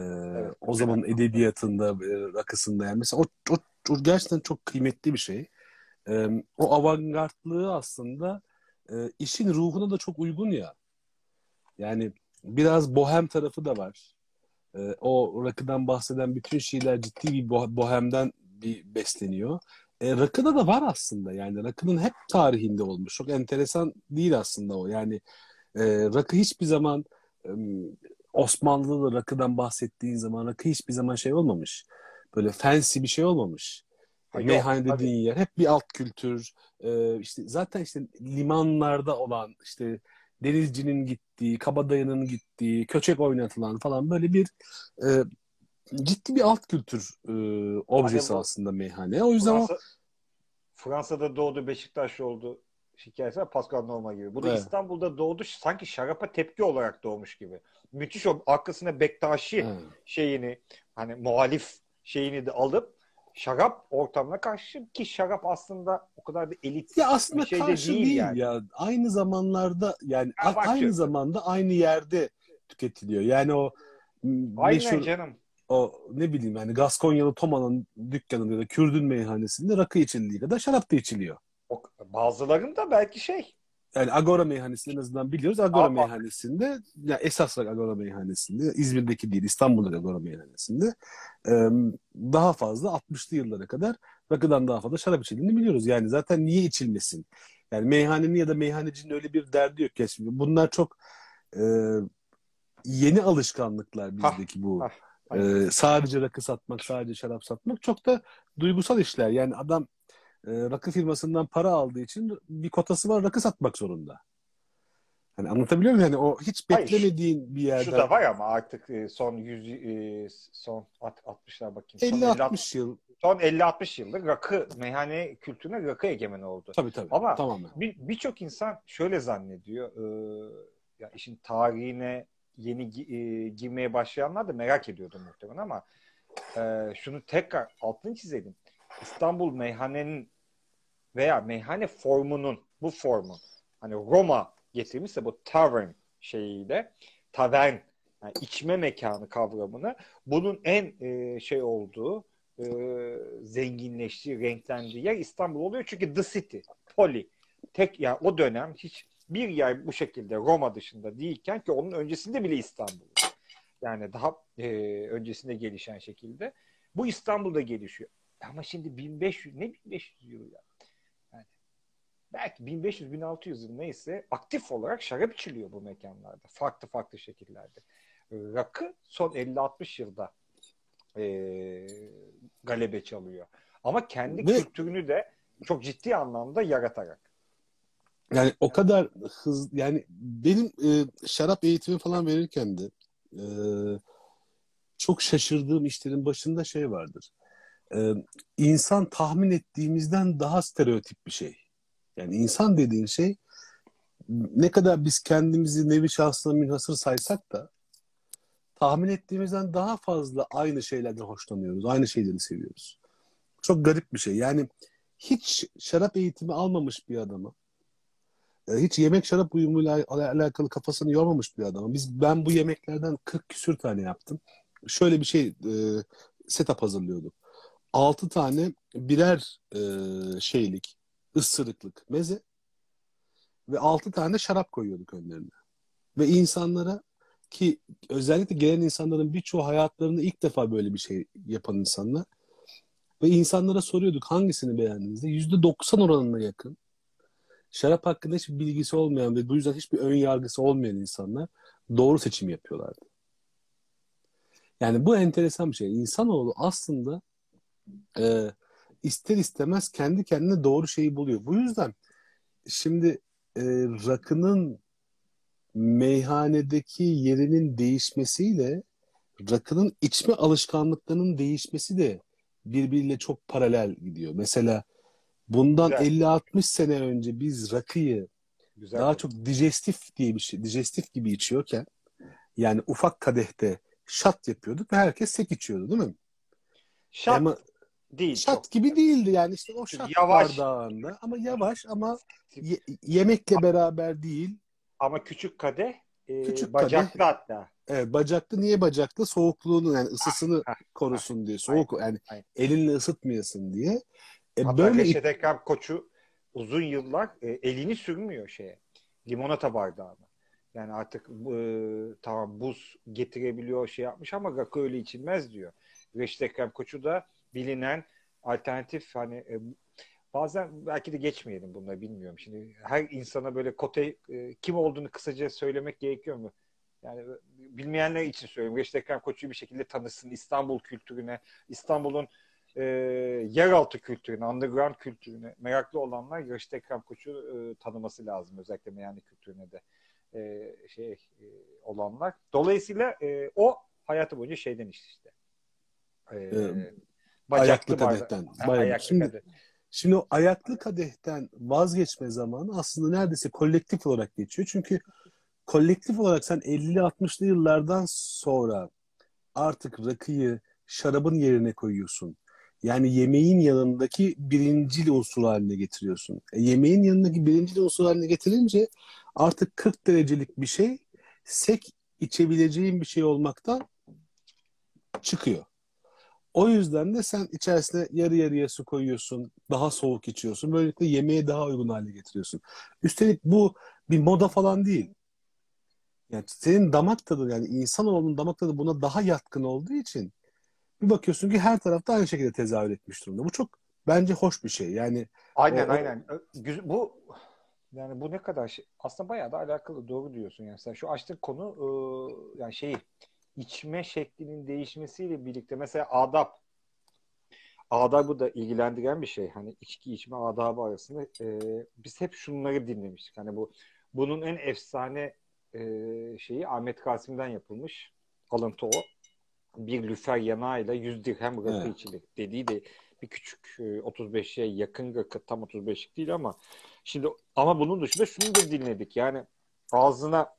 o zaman edebiyatında, e, rakısında yani mesela o, o, o gerçekten çok kıymetli bir şey. E, o avantgardlığı aslında e, işin ruhuna da çok uygun ya. Yani biraz bohem tarafı da var. E, o rakıdan bahseden bütün şeyler ciddi bir bo- bohemden bir besleniyor. E, rakıda da var aslında yani rakının hep tarihinde olmuş. Çok enteresan değil aslında o. Yani e, rakı hiçbir zaman e, Osmanlı'da rakıdan bahsettiğin zaman rakı hiçbir zaman şey olmamış. Böyle fancy bir şey olmamış. Ha, yok, Meyhane tabii. dediğin yer hep bir alt kültür. E, işte zaten işte limanlarda olan işte denizcinin gittiği, kabadayının gittiği, köçek oynatılan falan böyle bir e, ciddi bir alt kültür e, objesi Hani bu- aslında meyhane. O yüzden o Fransa, Fransa'da doğdu, Beşiktaşlı oldu hikayesi var. Pascal Noma gibi. Bu da Evet. İstanbul'da doğdu. Sanki şarapa tepki olarak doğmuş gibi. Müthiş o arkasına Bektaşi Ha. şeyini hani muhalif şeyini de alıp şarap ortamına karşı ki şarap aslında o kadar da elit Ya aslında bir şey de karşı değil değil, yani. ya. Aynı zamanlarda yani bak aynı zamanda aynı yerde tüketiliyor. Yani o Aynen meşhur canım. o ne bileyim yani Gaskonyalı Toma'nın dükkanında ya da Kürdün meyhanesinde rakı içildiği kadar şarap da içiliyor. O, bazılarında belki şey Yani Agora meyhanesinde en azından biliyoruz. Agora bak. meyhanesinde ya esas olarak Agora meyhanesinde İzmir'deki değil İstanbul'daki Agora meyhanesinde e, daha fazla 60'lı yıllara kadar rakıdan daha fazla şarap içildiğini biliyoruz. Yani zaten niye içilmesin? Yani meyhanenin ya da meyhanecinin öyle bir derdi yok ya şimdi. Bunlar çok e, yeni alışkanlıklar bizdeki bu. hah, E, sadece rakı satmak, sadece şarap satmak çok da duygusal işler. Yani adam e, rakı firmasından para aldığı için bir kotası var rakı satmak zorunda. Hani anlatabiliyor muyum? Yani o hiç Hayır, beklemediğin bir yerden şu da var ama artık e, son 100 e, son at- 60'lar bakayım. Son 50-60 yıl son 50-60 yıldır rakı meyhane kültürüne rakı egemen oldu. tabii tabii Ama- tamamen. Bir birçok insan şöyle zannediyor. e, ya işin tarihine yeni e, girmeye başlayanlar da merak ediyordu muhtemelen ama e, şunu tekrar altını çizelim. İstanbul meyhanenin veya meyhane formunun bu formun hani Roma getirmişse bu tavern şeyiyle tavern yani içme mekanı kavramını bunun en e, şey olduğu e, zenginleştiği, renklendiği yer İstanbul oluyor. Çünkü The City, Poli. Tek yani o dönem hiç bir yer bu şekilde Roma dışında değilken ki onun öncesinde bile İstanbul. Yani daha e, öncesinde gelişen şekilde. Bu İstanbul'da gelişiyor. Ama şimdi 1500 ne 1500 yıl ya? Belki 1500-1600 yıl neyse aktif olarak şarap içiliyor bu mekanlarda. Farklı farklı şekillerde. Rakı son 50-60 yılda e, galebe çalıyor. Ama kendi Ve- kültürünü de çok ciddi anlamda yaratarak. Yani o kadar hız yani benim e, şarap eğitimi falan verirken de e, çok şaşırdığım işlerin başında şey vardır. E, insan tahmin ettiğimizden daha stereotip bir şey. Yani insan dediğin şey ne kadar biz kendimizi nevi şahsına münhasır saysak da tahmin ettiğimizden daha fazla aynı şeylerden hoşlanıyoruz. Aynı şeyleri seviyoruz. Çok garip bir şey. Yani hiç şarap eğitimi almamış bir adama e, hiç yemek şarap uyumuyla al- alakalı kafasını yormamış bir adama. Biz ben bu yemeklerden 40 küsür tane yaptım. Şöyle bir şey e, setup hazırlıyorduk. 6 tane birer e, şeylik, ısırıklık meze ve 6 tane şarap koyuyorduk önlerine. Ve insanlara ki özellikle gelen insanların birçoğu hayatlarında ilk defa böyle bir şey yapan insanlar ve insanlara soruyorduk hangisini beğendiniz diye. %90 oranına yakın şarap hakkında hiçbir bilgisi olmayan ve bu yüzden hiçbir ön yargısı olmayan insanlar doğru seçim yapıyorlardı. Yani bu enteresan bir şey. İnsanoğlu aslında e, ister istemez kendi kendine doğru şeyi buluyor. Bu yüzden şimdi e, rakının meyhanedeki yerinin değişmesiyle rakının içme alışkanlıklarının değişmesi de birbiriyle çok paralel gidiyor. Mesela bundan Güzel. 50-60 sene önce biz rakıyı Güzel. daha oldu. çok dijestif diye bir şey, dijestif gibi içiyorken yani ufak kadehte şat yapıyorduk ve herkes sek içiyordu değil mi? Şat Ama değil. şat çok. gibi değildi yani işte o şat Yavaş. bardağında ama yavaş ama ye- yemekle beraber değil. Ama küçük kadeh e, Küçük bacaklı hatta. Evet, bacaklı niye bacaklı? Soğukluğunu yani ısısını Ah, korusun diye. Soğuk yani aynen. elinle ısıtmayasın diye. E Hatta böyle Reşet Ekrem Koçu uzun yıllar e, elini sürmüyor şeye. Limonata bardağına. Yani artık e, tamam buz getirebiliyor şey yapmış ama rakı öyle içilmez diyor. Reşit Ekrem Koçu da bilinen alternatif hani e, bazen belki de geçmeyelim bunları bilmiyorum. Şimdi her insana böyle kote e, kim olduğunu kısaca söylemek gerekiyor mu? Yani bilmeyenler için söylüyorum. Reşit Ekrem Koçu'yu bir şekilde tanısın. İstanbul kültürüne, İstanbul'un e, yeraltı kültürüne, underground kültürüne meraklı olanlar Reşit Ekrem Koç'u e, tanıması lazım. Özellikle meyhane kültürüne de e, şey e, olanlar. Dolayısıyla e, o hayatı boyunca şeyden içti işte. E, Ee, bacaklı ayaklı kadehten. Ayaklı Şimdi- kadeh. Şimdi o ayaklı kadehten vazgeçme zamanı aslında neredeyse kolektif olarak geçiyor. Çünkü kolektif olarak sen 50'li 60'lı yıllardan sonra artık rakıyı şarabın yerine koyuyorsun. Yani yemeğin yanındaki birincil unsur haline getiriyorsun. E, yemeğin yanındaki birincil unsur haline getirince artık 40 derecelik bir şey sek içebileceğin bir şey olmaktan çıkıyor. O yüzden de sen içerisine yarı yarıya su koyuyorsun, daha soğuk içiyorsun. Böylelikle yemeğe daha uygun hale getiriyorsun. Üstelik bu bir moda falan değil. Yani senin damak tadın yani insanoğlunun damak tadı buna daha yatkın olduğu için bir bakıyorsun ki her tarafta aynı şekilde tezahür etmiş durumda. Bu çok bence hoş bir şey. Yani Aynen o, aynen. Bu yani bu ne kadar şey aslında bayağı da alakalı doğru diyorsun yani sen şu açtığın konu e, yani şeyi içme şeklinin değişmesiyle birlikte mesela adab adabı da ilgilendiren bir şey. Hani içki içme adabı arasında e, biz hep şunları dinlemiştik. Hani bu bunun en efsane e, şeyi Ahmet Kasım'dan yapılmış. Alıntı o. Bir lüfer yanağıyla 100 dirhem rakı evet. içilir dediği de bir küçük 35'e yakın rakı tam 35'lik değil ama şimdi ama bunun dışında şunu da dinledik. Yani ağzına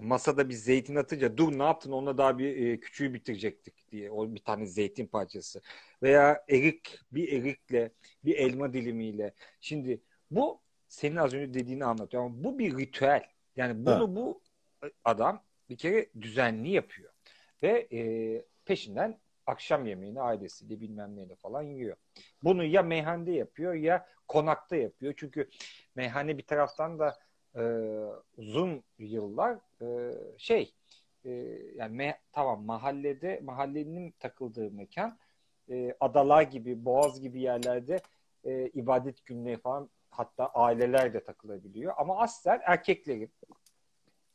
masada bir zeytin atınca dur ne yaptın onunla daha bir e, küçüğü bitirecektik diye o bir tane zeytin parçası veya erik bir erikle bir elma dilimiyle şimdi bu senin az önce dediğini anlatıyor ama bu bir ritüel yani bunu ha. bu adam bir kere düzenli yapıyor ve e, peşinden akşam yemeğini ailesiyle bilmem neyle falan yiyor. Bunu ya meyhanede yapıyor ya konakta yapıyor. Çünkü meyhane bir taraftan da e, uzun yıllar e, şey e, yani me, tamam mahallede mahallenin takıldığı mekan e, adalar gibi boğaz gibi yerlerde e, ibadet günleri falan hatta aileler de takılabiliyor. Ama aslen erkeklerin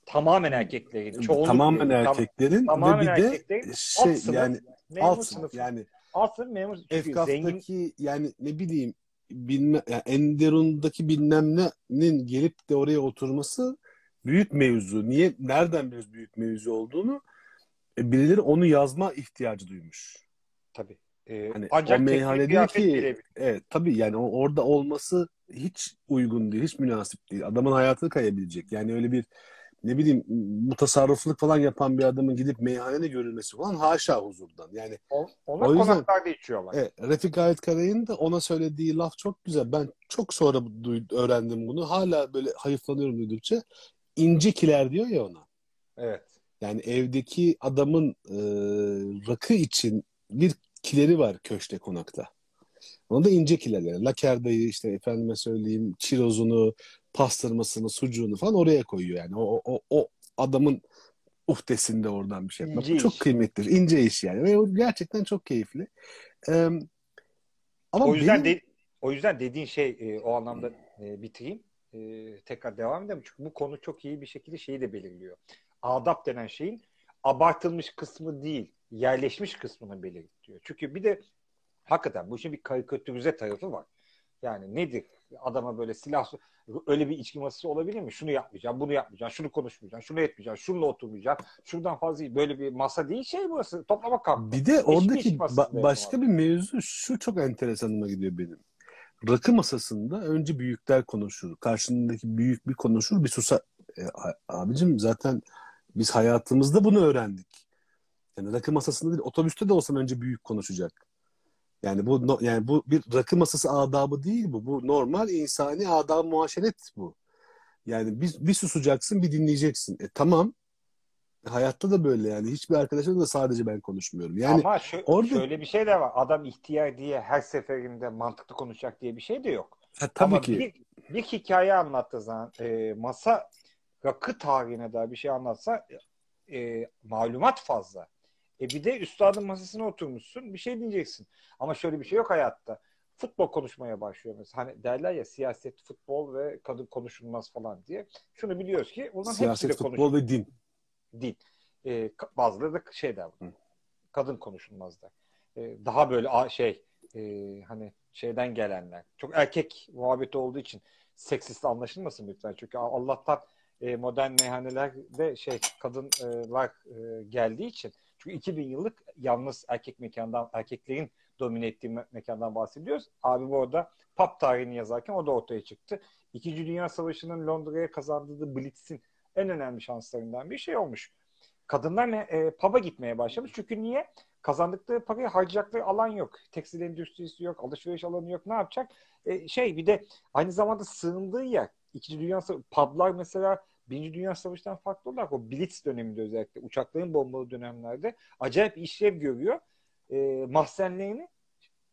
tamamen erkeklerin çoğunluk tamamen değil, erkeklerin tamamen ve bir erkeklerin de şey alt sınıf, yani alt sınıf yani alt sınıf memur Efkaf'taki zengin yani ne bileyim bilme, yani Enderun'daki bilmem ne'nin gelip de oraya oturması büyük mevzu. Niye? Nereden biliyoruz büyük mevzu olduğunu? E, birileri onu yazma ihtiyacı duymuş. tabii. Ee, Hani ancak o teknik meyhane diyor kıyafet ki evet tabii yani o- orada olması hiç uygun değil, hiç münasip değil. Adamın hayatı kayabilecek. Yani öyle bir ne bileyim mutasarrıflık falan yapan bir adamın gidip meyhanede görülmesi falan haşa huzurdan. Yani O- O yüzden- konaklarda içiyorlar. Evet, Refik Halit Karay'ın da ona söylediği laf çok güzel. Ben çok sonra duy- öğrendim bunu. Hala böyle hayıflanıyorum duydukça. İncekiler diyor ya ona. Evet. Yani evdeki adamın e, rakı için bir kileri var köşte konakta. Ona da incekiler yani. Lakerdayı işte efendime söyleyeyim çirozunu, pastırmasını, sucuğunu falan oraya koyuyor yani. O, o, o adamın uhdesinde oradan bir şey yapmak. İnce çok iş. kıymetlidir. İnce iş yani. Ve o gerçekten çok keyifli. Ee, ama o yüzden benim- de, o yüzden dediğin şey e, o anlamda e, bitireyim. E, tekrar devam edelim. Çünkü bu konu çok iyi bir şekilde şeyi de belirliyor. Adap denen şeyin abartılmış kısmı değil, yerleşmiş kısmını belirtiyor. Çünkü bir de hakikaten bu işin bir karikatürize tarafı var. Yani nedir? Adama böyle silah öyle bir içki masası olabilir mi? Şunu yapmayacağım, bunu yapmayacağım, şunu konuşmayacağım, şunu etmeyeceğim, şununla oturmayacağım, şuradan fazla böyle bir masa değil şey burası. Toplama kampı. Bir de oradaki ba- başka bir mevzu şu çok enteresanıma gidiyor benim. Rakı masasında önce büyükler konuşur. Karşındaki büyük bir konuşur bir susa. E, abicim zaten biz hayatımızda bunu öğrendik. Yani rakı masasında değil otobüste de olsam önce büyük konuşacak. Yani bu no- yani bu bir rakı masası adabı değil bu. Bu normal insani adab muaşeret bu. Yani bir, bir susacaksın bir dinleyeceksin. E tamam. Hayatta da böyle yani. Hiçbir arkadaşımla da sadece ben konuşmuyorum. Yani Ama şö- orada- şöyle bir şey de var. Adam ihtiyar diye her seferinde mantıklı konuşacak diye bir şey de yok. ha, tabii Ama ki bir, bir hikaye anlattığı zaman e, masa rakı tarihine dair bir şey anlatsa e, malumat fazla. E bir de üstadın masasına oturmuşsun bir şey diyeceksin. Ama şöyle bir şey yok hayatta. Futbol konuşmaya başlıyor mesela. Hani derler ya siyaset, futbol ve kadın konuşulmaz falan diye. Şunu biliyoruz ki bunların siyaset, hepsiyle futbol ve din. değil. E, bazıları da şey der. Hı. Kadın konuşulmaz der. E, daha böyle a- şey e, hani şeyden gelenler. Çok erkek muhabbeti olduğu için seksist anlaşılmasın lütfen. Çünkü Allah'tan e, modern meyhanelerde şey kadınlar e, geldiği için çünkü 2000 yıllık yalnız erkek mekandan erkeklerin domine ettiği me- mekandan bahsediyoruz. Abi bu arada pub tarihini yazarken o da ortaya çıktı. İkinci Dünya Savaşı'nın Londra'ya kazandığı Blitz'in en önemli şanslarından bir şey olmuş. Kadınlar e, pub'a gitmeye başlamış. Çünkü niye? kazandıkları parayı harcayacakları alan yok. Tekstil endüstrisi yok, alışveriş alanı yok. Ne yapacak? E, şey bir de aynı zamanda sığındığı yer. İkinci Dünya Savaşı, publar mesela Birinci Dünya Savaşı'ndan farklı olarak o Blitz döneminde özellikle uçakların bombalı dönemlerde acayip işlev görüyor. E, mahzenlerini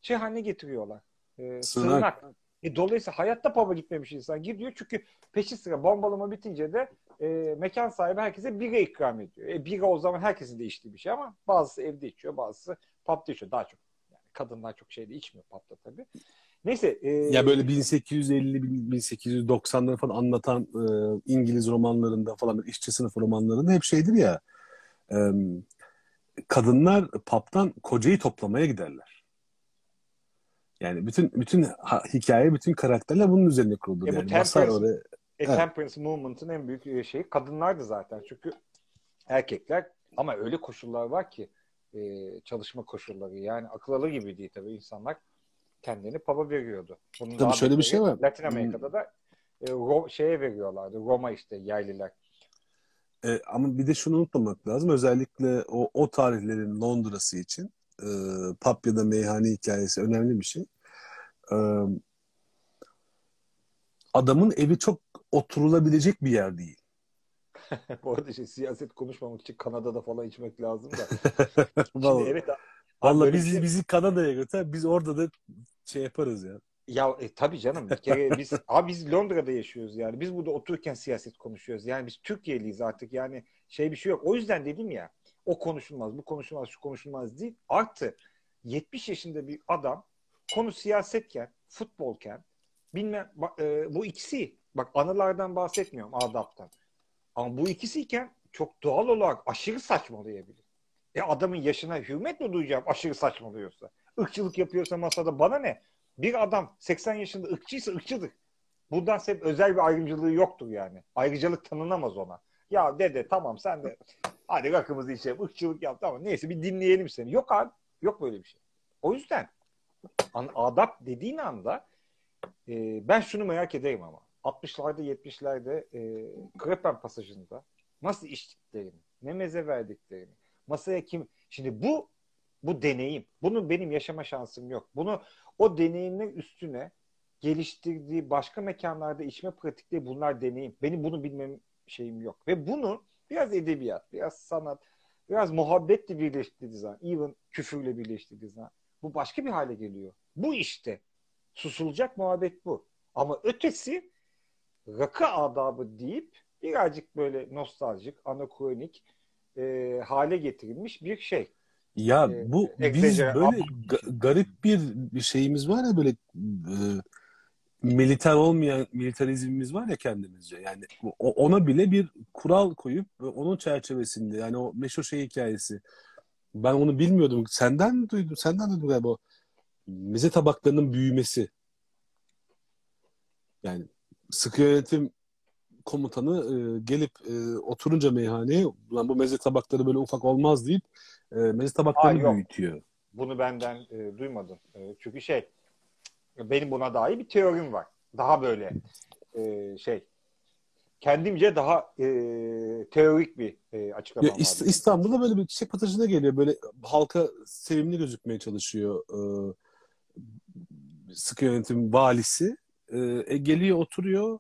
şey haline getiriyorlar. E, sığınak. sığınak. E, dolayısıyla hayatta pub'a gitmemiş insan gidiyor çünkü peşi sıra bombalama bitince de e, mekan sahibi herkese bira ikram ediyor. E, bira o zaman herkesin de içtiği bir şey ama bazısı evde içiyor, bazısı pub'da içiyor. Daha çok yani kadınlar çok şeyde içmiyor pub'da tabii. Neyse. E, ya böyle 1850-1890'ları falan anlatan e, İngiliz romanlarında falan işçi sınıfı romanlarında hep şeydir ya e, kadınlar pub'dan kocayı toplamaya giderler. Yani bütün bütün ha, hikaye, bütün karakterler bunun üzerine kuruldu. E, yani. Masar oraya... E, evet. Temperance Movement'ın en büyük e, şeyi kadınlardı zaten. Çünkü erkekler ama öyle koşullar var ki e, çalışma koşulları yani akıl alır gibi değil tabii insanlar kendini pub'a veriyordu. Bunun tabii şöyle bir şey var. Latin Amerika'da da e, Ro- şeye veriyorlardı. Roma işte yerliler. E, ama bir de şunu unutmamak lazım. Özellikle o, o tarihlerin Londra'sı için e, pub ya da meyhane hikayesi önemli bir şey. E, adamın evi çok oturulabilecek bir yer değil. Bu arada şey, siyaset konuşmamak için Kanada'da falan içmek lazım da. Şimdi evet Valla bizi, şey... bizi Kanada'ya götür. Biz orada da şey yaparız ya. Ya e, tabii canım bir kere biz abi biz Londra'da yaşıyoruz yani. Biz burada otururken siyaset konuşuyoruz. Yani biz Türkiye'liyiz artık yani şey bir şey yok. O yüzden dedim ya o konuşulmaz, bu konuşulmaz, şu konuşulmaz değil. Artı 70 yaşında bir adam konu siyasetken, futbolken bilmem e, bu ikisi bak anılardan bahsetmiyorum adaptan. Ama bu ikisiyken çok doğal olarak aşırı saçmalayabilir. E adamın yaşına hürmet mi duyacağım aşırı saçmalıyorsa? Irkçılık yapıyorsa masada bana ne? Bir adam 80 yaşında ırkçıysa ırkçıdır. Bundan sebep özel bir ayrımcılığı yoktur yani. Ayrıcalık tanınamaz ona. Ya dede tamam sen de hadi rakımızı içelim ırkçılık yap tamam neyse bir dinleyelim seni. Yok abi yok böyle bir şey. O yüzden adap dediğin anda e, ben şunu merak edeyim ama 60'larda 70'lerde e, Krepen pasajında nasıl içtiklerini, ne meze verdiklerini, masaya kim... Şimdi bu bu deneyim. Bunun benim yaşama şansım yok. Bunu o deneyimler üstüne geliştirdiği başka mekanlarda içme pratikleri bunlar deneyim. Benim bunu bilmem şeyim yok. Ve bunu biraz edebiyat, biraz sanat, biraz muhabbetle birleştirdiği zaman, even küfürle birleştirdiği zaman bu başka bir hale geliyor. Bu işte. Susulacak muhabbet bu. Ama ötesi rakı adabı deyip birazcık böyle nostaljik, anakronik e, hale getirilmiş bir şey. Ya e, bu e, biz böyle ga- garip bir, şeyimiz var ya böyle e, militer olmayan militarizmimiz var ya kendimizce. Yani ona bile bir kural koyup onun çerçevesinde yani o meşhur şey hikayesi. Ben onu bilmiyordum. Senden duydum. Senden duydum galiba meze tabaklarının büyümesi. Yani sıkı yönetim komutanı e, gelip e, oturunca meyhaneye lan bu meze tabakları böyle ufak olmaz deyip e, meze tabaklarını Aa, büyütüyor. Bunu benden e, duymadım. E, çünkü şey benim buna dair bir teorim var. Daha böyle e, şey kendimce daha e, teorik bir e, açıklama ya, İst- İstanbul'da böyle bir çiçek patajına geliyor. Böyle halka sevimli gözükmeye çalışıyor. E, sıkı yönetim valisi. E, e, geliyor oturuyor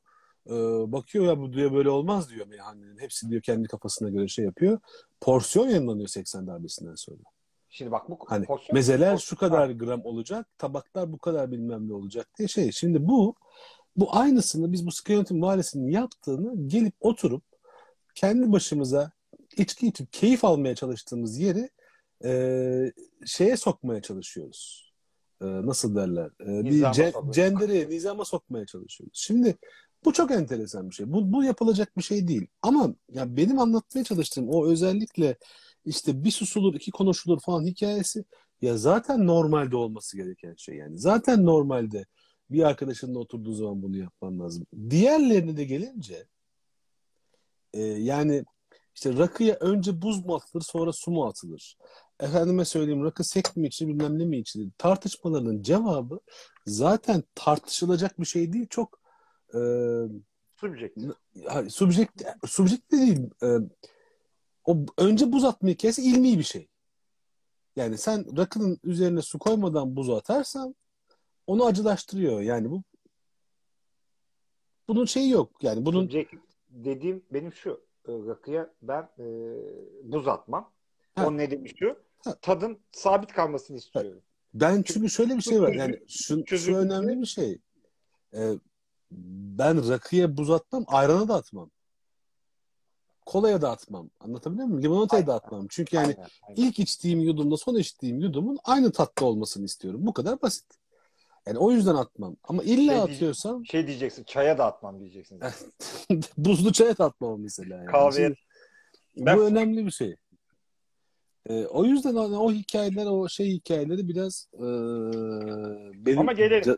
e, bakıyor ya bu diyor böyle olmaz diyor meyhanenin. Hepsi diyor kendi kafasına göre şey yapıyor. Porsiyon yayınlanıyor 80 darbesinden sonra. Şimdi bak bu hani porsiyon, mezeler porsiyon, şu kadar ha. gram olacak, tabaklar bu kadar bilmem ne olacak diye şey. Şimdi bu bu aynısını biz bu sıkı yönetim mahallesinin yaptığını gelip oturup kendi başımıza içki içip keyif almaya çalıştığımız yeri e, şeye sokmaya çalışıyoruz. E, nasıl derler? E, bir ce- cendere, nizama sokmaya çalışıyoruz. Şimdi bu çok enteresan bir şey. Bu, bu yapılacak bir şey değil. Ama ya benim anlatmaya çalıştığım o özellikle işte bir susulur, iki konuşulur falan hikayesi ya zaten normalde olması gereken şey yani. Zaten normalde bir arkadaşınla oturduğu zaman bunu yapman lazım. Diğerlerine de gelince e, yani işte rakıya önce buz mu atılır sonra su mu atılır? Efendime söyleyeyim rakı sek mi içilir bilmem ne mi içilir? Tartışmaların cevabı zaten tartışılacak bir şey değil. Çok e, subjekt. Subjekt, subjekt de değil. E, o önce buz atma hikayesi ilmi bir şey. Yani sen rakının üzerine su koymadan buzu atarsan onu acılaştırıyor. Yani bu bunun şeyi yok. Yani bunun Subjektif dediğim benim şu e, rakıya ben e, buz atmam. Ha. O ne demiş şu? Tadın sabit kalmasını istiyorum. ben çünkü şöyle bir şey var. Yani şu, şu önemli bir şey. Ee, ben rakıya buz atmam, ayrana da atmam. Kolaya da atmam. Anlatabiliyor muyum? Limonataya da atmam. Çünkü yani Aynen, aynen. ilk içtiğim yudumla son içtiğim yudumun aynı tatta olmasını istiyorum. Bu kadar basit. Yani o yüzden atmam. Ama illa Şey atıyorsam Şey diyeceksin çaya da atmam diyeceksin. buzlu çaya da atmam mesela. Yani. Kahveye- Şimdi Ben- Bu önemli bir şey. Ee, o yüzden o, o hikayeler, o şey hikayeleri biraz ee, benim Ama gelelim.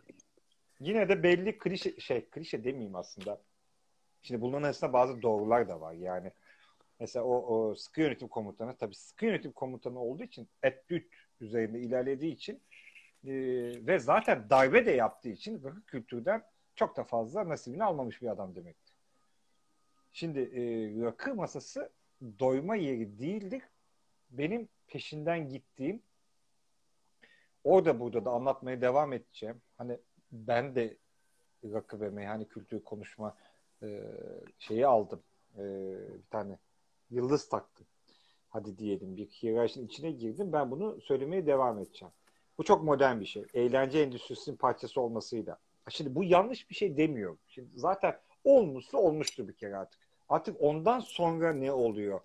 Yine de belli klişe şey klişe demeyeyim aslında. Şimdi bunların arasında bazı doğrular da var. Yani mesela o, o sıkı yönetim komutanı tabii sıkı yönetim komutanı olduğu için etüt üzerinde ilerlediği için e, ve zaten darbe de yaptığı için rakı kültürden çok da fazla nasibini almamış bir adam demektir. Şimdi e, rakı masası doyma yeri değildir. Benim peşinden gittiğim orada burada da anlatmaya devam edeceğim. Hani ben de rakı ve meyhane kültürü konuşma e, şeyi aldım. E, bir tane yıldız taktım. Hadi diyelim bir hiyerarşinin içine girdim. Ben bunu söylemeye devam edeceğim. Bu çok modern bir şey. Eğlence endüstrisinin parçası olmasıyla. Şimdi bu yanlış bir şey demiyorum. Şimdi zaten olmuşsa olmuştur bir kere artık. Artık ondan sonra ne oluyor?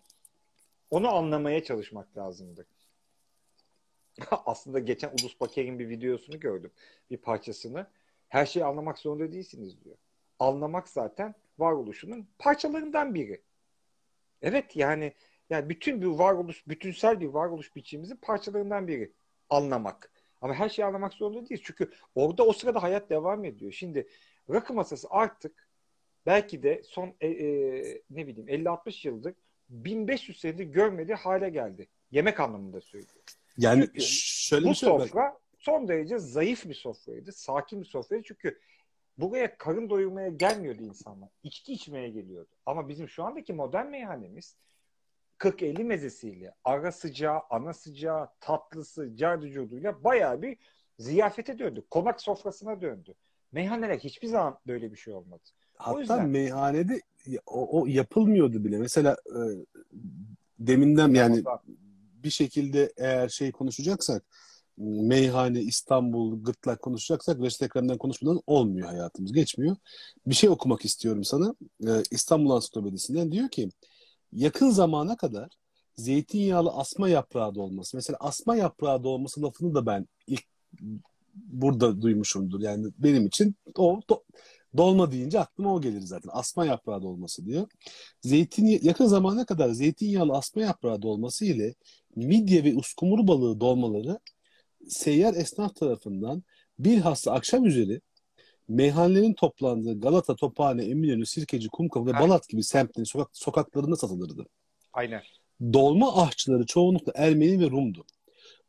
Onu anlamaya çalışmak lazımdı. Aslında geçen Ulus Baker'in bir videosunu gördüm. Bir parçasını. Her şeyi anlamak zorunda değilsiniz diyor. Anlamak zaten varoluşunun parçalarından biri. Evet yani yani bütün bir varoluş, bütünsel bir varoluş biçimimizin parçalarından biri. Anlamak. Ama her şeyi anlamak zorunda değiliz. Çünkü orada o sırada hayat devam ediyor. Şimdi rakı masası artık belki de son e, e, ne bileyim 50-60 yıldır 1500 senedir görmediği hale geldi. Yemek anlamında söylüyor. Yani Çünkü şöyle bir şey sofra son derece zayıf bir sofraydı. Sakin bir sofraydı. Çünkü buraya karın doyurmaya gelmiyordu insanlar. İçki içmeye geliyordu. Ama bizim şu andaki modern meyhanemiz 40-50 mezesiyle, ara sıcağı, ana sıcağı, tatlısı, cardıcuduyla bayağı bir ziyafete döndü. Konak sofrasına döndü. Meyhaneler hiçbir zaman böyle bir şey olmadı. Hatta yüzden- meyhanede o, o yapılmıyordu bile. Mesela e, deminden yani bir şekilde eğer şey konuşacaksak meyhane, İstanbul, gırtlak konuşacaksak Reşit Ekrem'den konuşmadan olmuyor hayatımız. Geçmiyor. Bir şey okumak istiyorum sana. Ee, İstanbul Ansiklopedisinden diyor ki yakın zamana kadar zeytinyağlı asma yaprağı dolması. Mesela asma yaprağı dolması lafını da ben ilk burada duymuşumdur. Yani benim için o do- dolma deyince aklıma o gelir zaten. Asma yaprağı dolması diyor. Zeytin yakın zamana kadar zeytinyağlı asma yaprağı dolması ile midye ve uskumru balığı dolmaları seyyar esnaf tarafından bilhassa akşam üzeri meyhanelerin toplandığı Galata, Tophane, Eminönü, Sirkeci, Kumkapı ve Aynen. Balat gibi semtlerin sokak, sokaklarında satılırdı. Aynen. Dolma ahçıları çoğunlukla Ermeni ve Rum'du.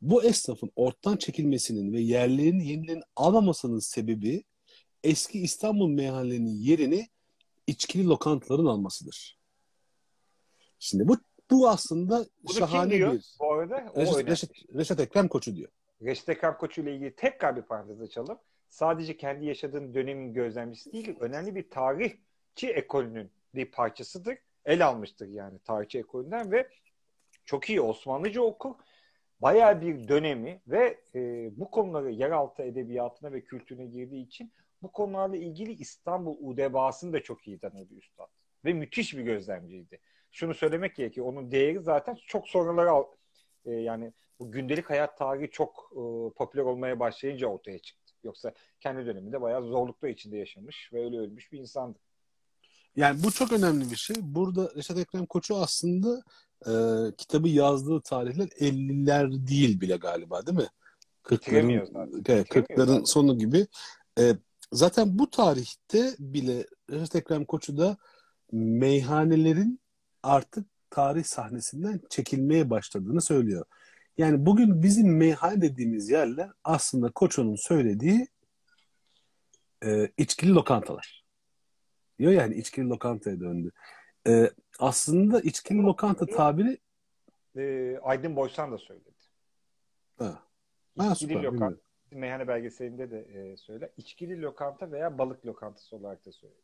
Bu esnafın ortadan çekilmesinin ve yerlerini yenilerin almamasının sebebi eski İstanbul meyhanelerinin yerini içkili lokantaların almasıdır. Şimdi bu bu aslında Bunu şahane kim diyor bir bu arada? O Reşat, önemli. Reşat, Reşat Ekrem Koçu diyor. Reşit Ekrem Koçu ile ilgili tekrar bir parantez açalım. Sadece kendi yaşadığın dönemin gözlemcisi değil, önemli bir tarihçi ekolünün bir parçasıdır. El almıştır yani tarihçi ekolünden ve çok iyi Osmanlıca okur. Bayağı bir dönemi ve e, bu konuları yeraltı edebiyatına ve kültürüne girdiği için bu konularla ilgili İstanbul udebasını da çok iyi tanıyordu üstad. Ve müthiş bir gözlemciydi. Şunu söylemek gerekiyor. Onun değeri zaten çok sonraları al- e, yani bu gündelik hayat tarihi çok e, popüler olmaya başlayınca ortaya çıktı. Yoksa kendi döneminde bayağı zorluklar içinde yaşamış ve öyle ölmüş bir insandı. Yani bu çok önemli bir şey. Burada Reşat Ekrem Koçu aslında e, kitabı yazdığı tarihler 50'ler değil bile galiba değil mi? Bitiremiyor 40'ların zaten. evet, Bitiremiyor 40'ların zaten. sonu gibi. E, zaten bu tarihte bile Reşat Ekrem Koçu da meyhanelerin artık tarih sahnesinden çekilmeye başladığını söylüyor. Yani bugün bizim meyhane dediğimiz yerler aslında Koço'nun söylediği e, içkili lokantalar. Diyor yani içkili lokantaya döndü. E, aslında içkili lokanta tabiri E, Aydın Boysan da söyledi. Ha, İçkili süper, lokanta. bilmiyorum. Meyhane belgeselinde de e, söyler. İçkili lokanta veya balık lokantası olarak da söyledi.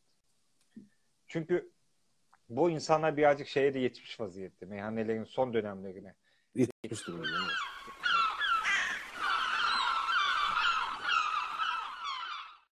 Çünkü bu insanlar birazcık şeye de yetmiş vaziyette. Meyhanelerin son dönemlerine. Yetmiştir böyle.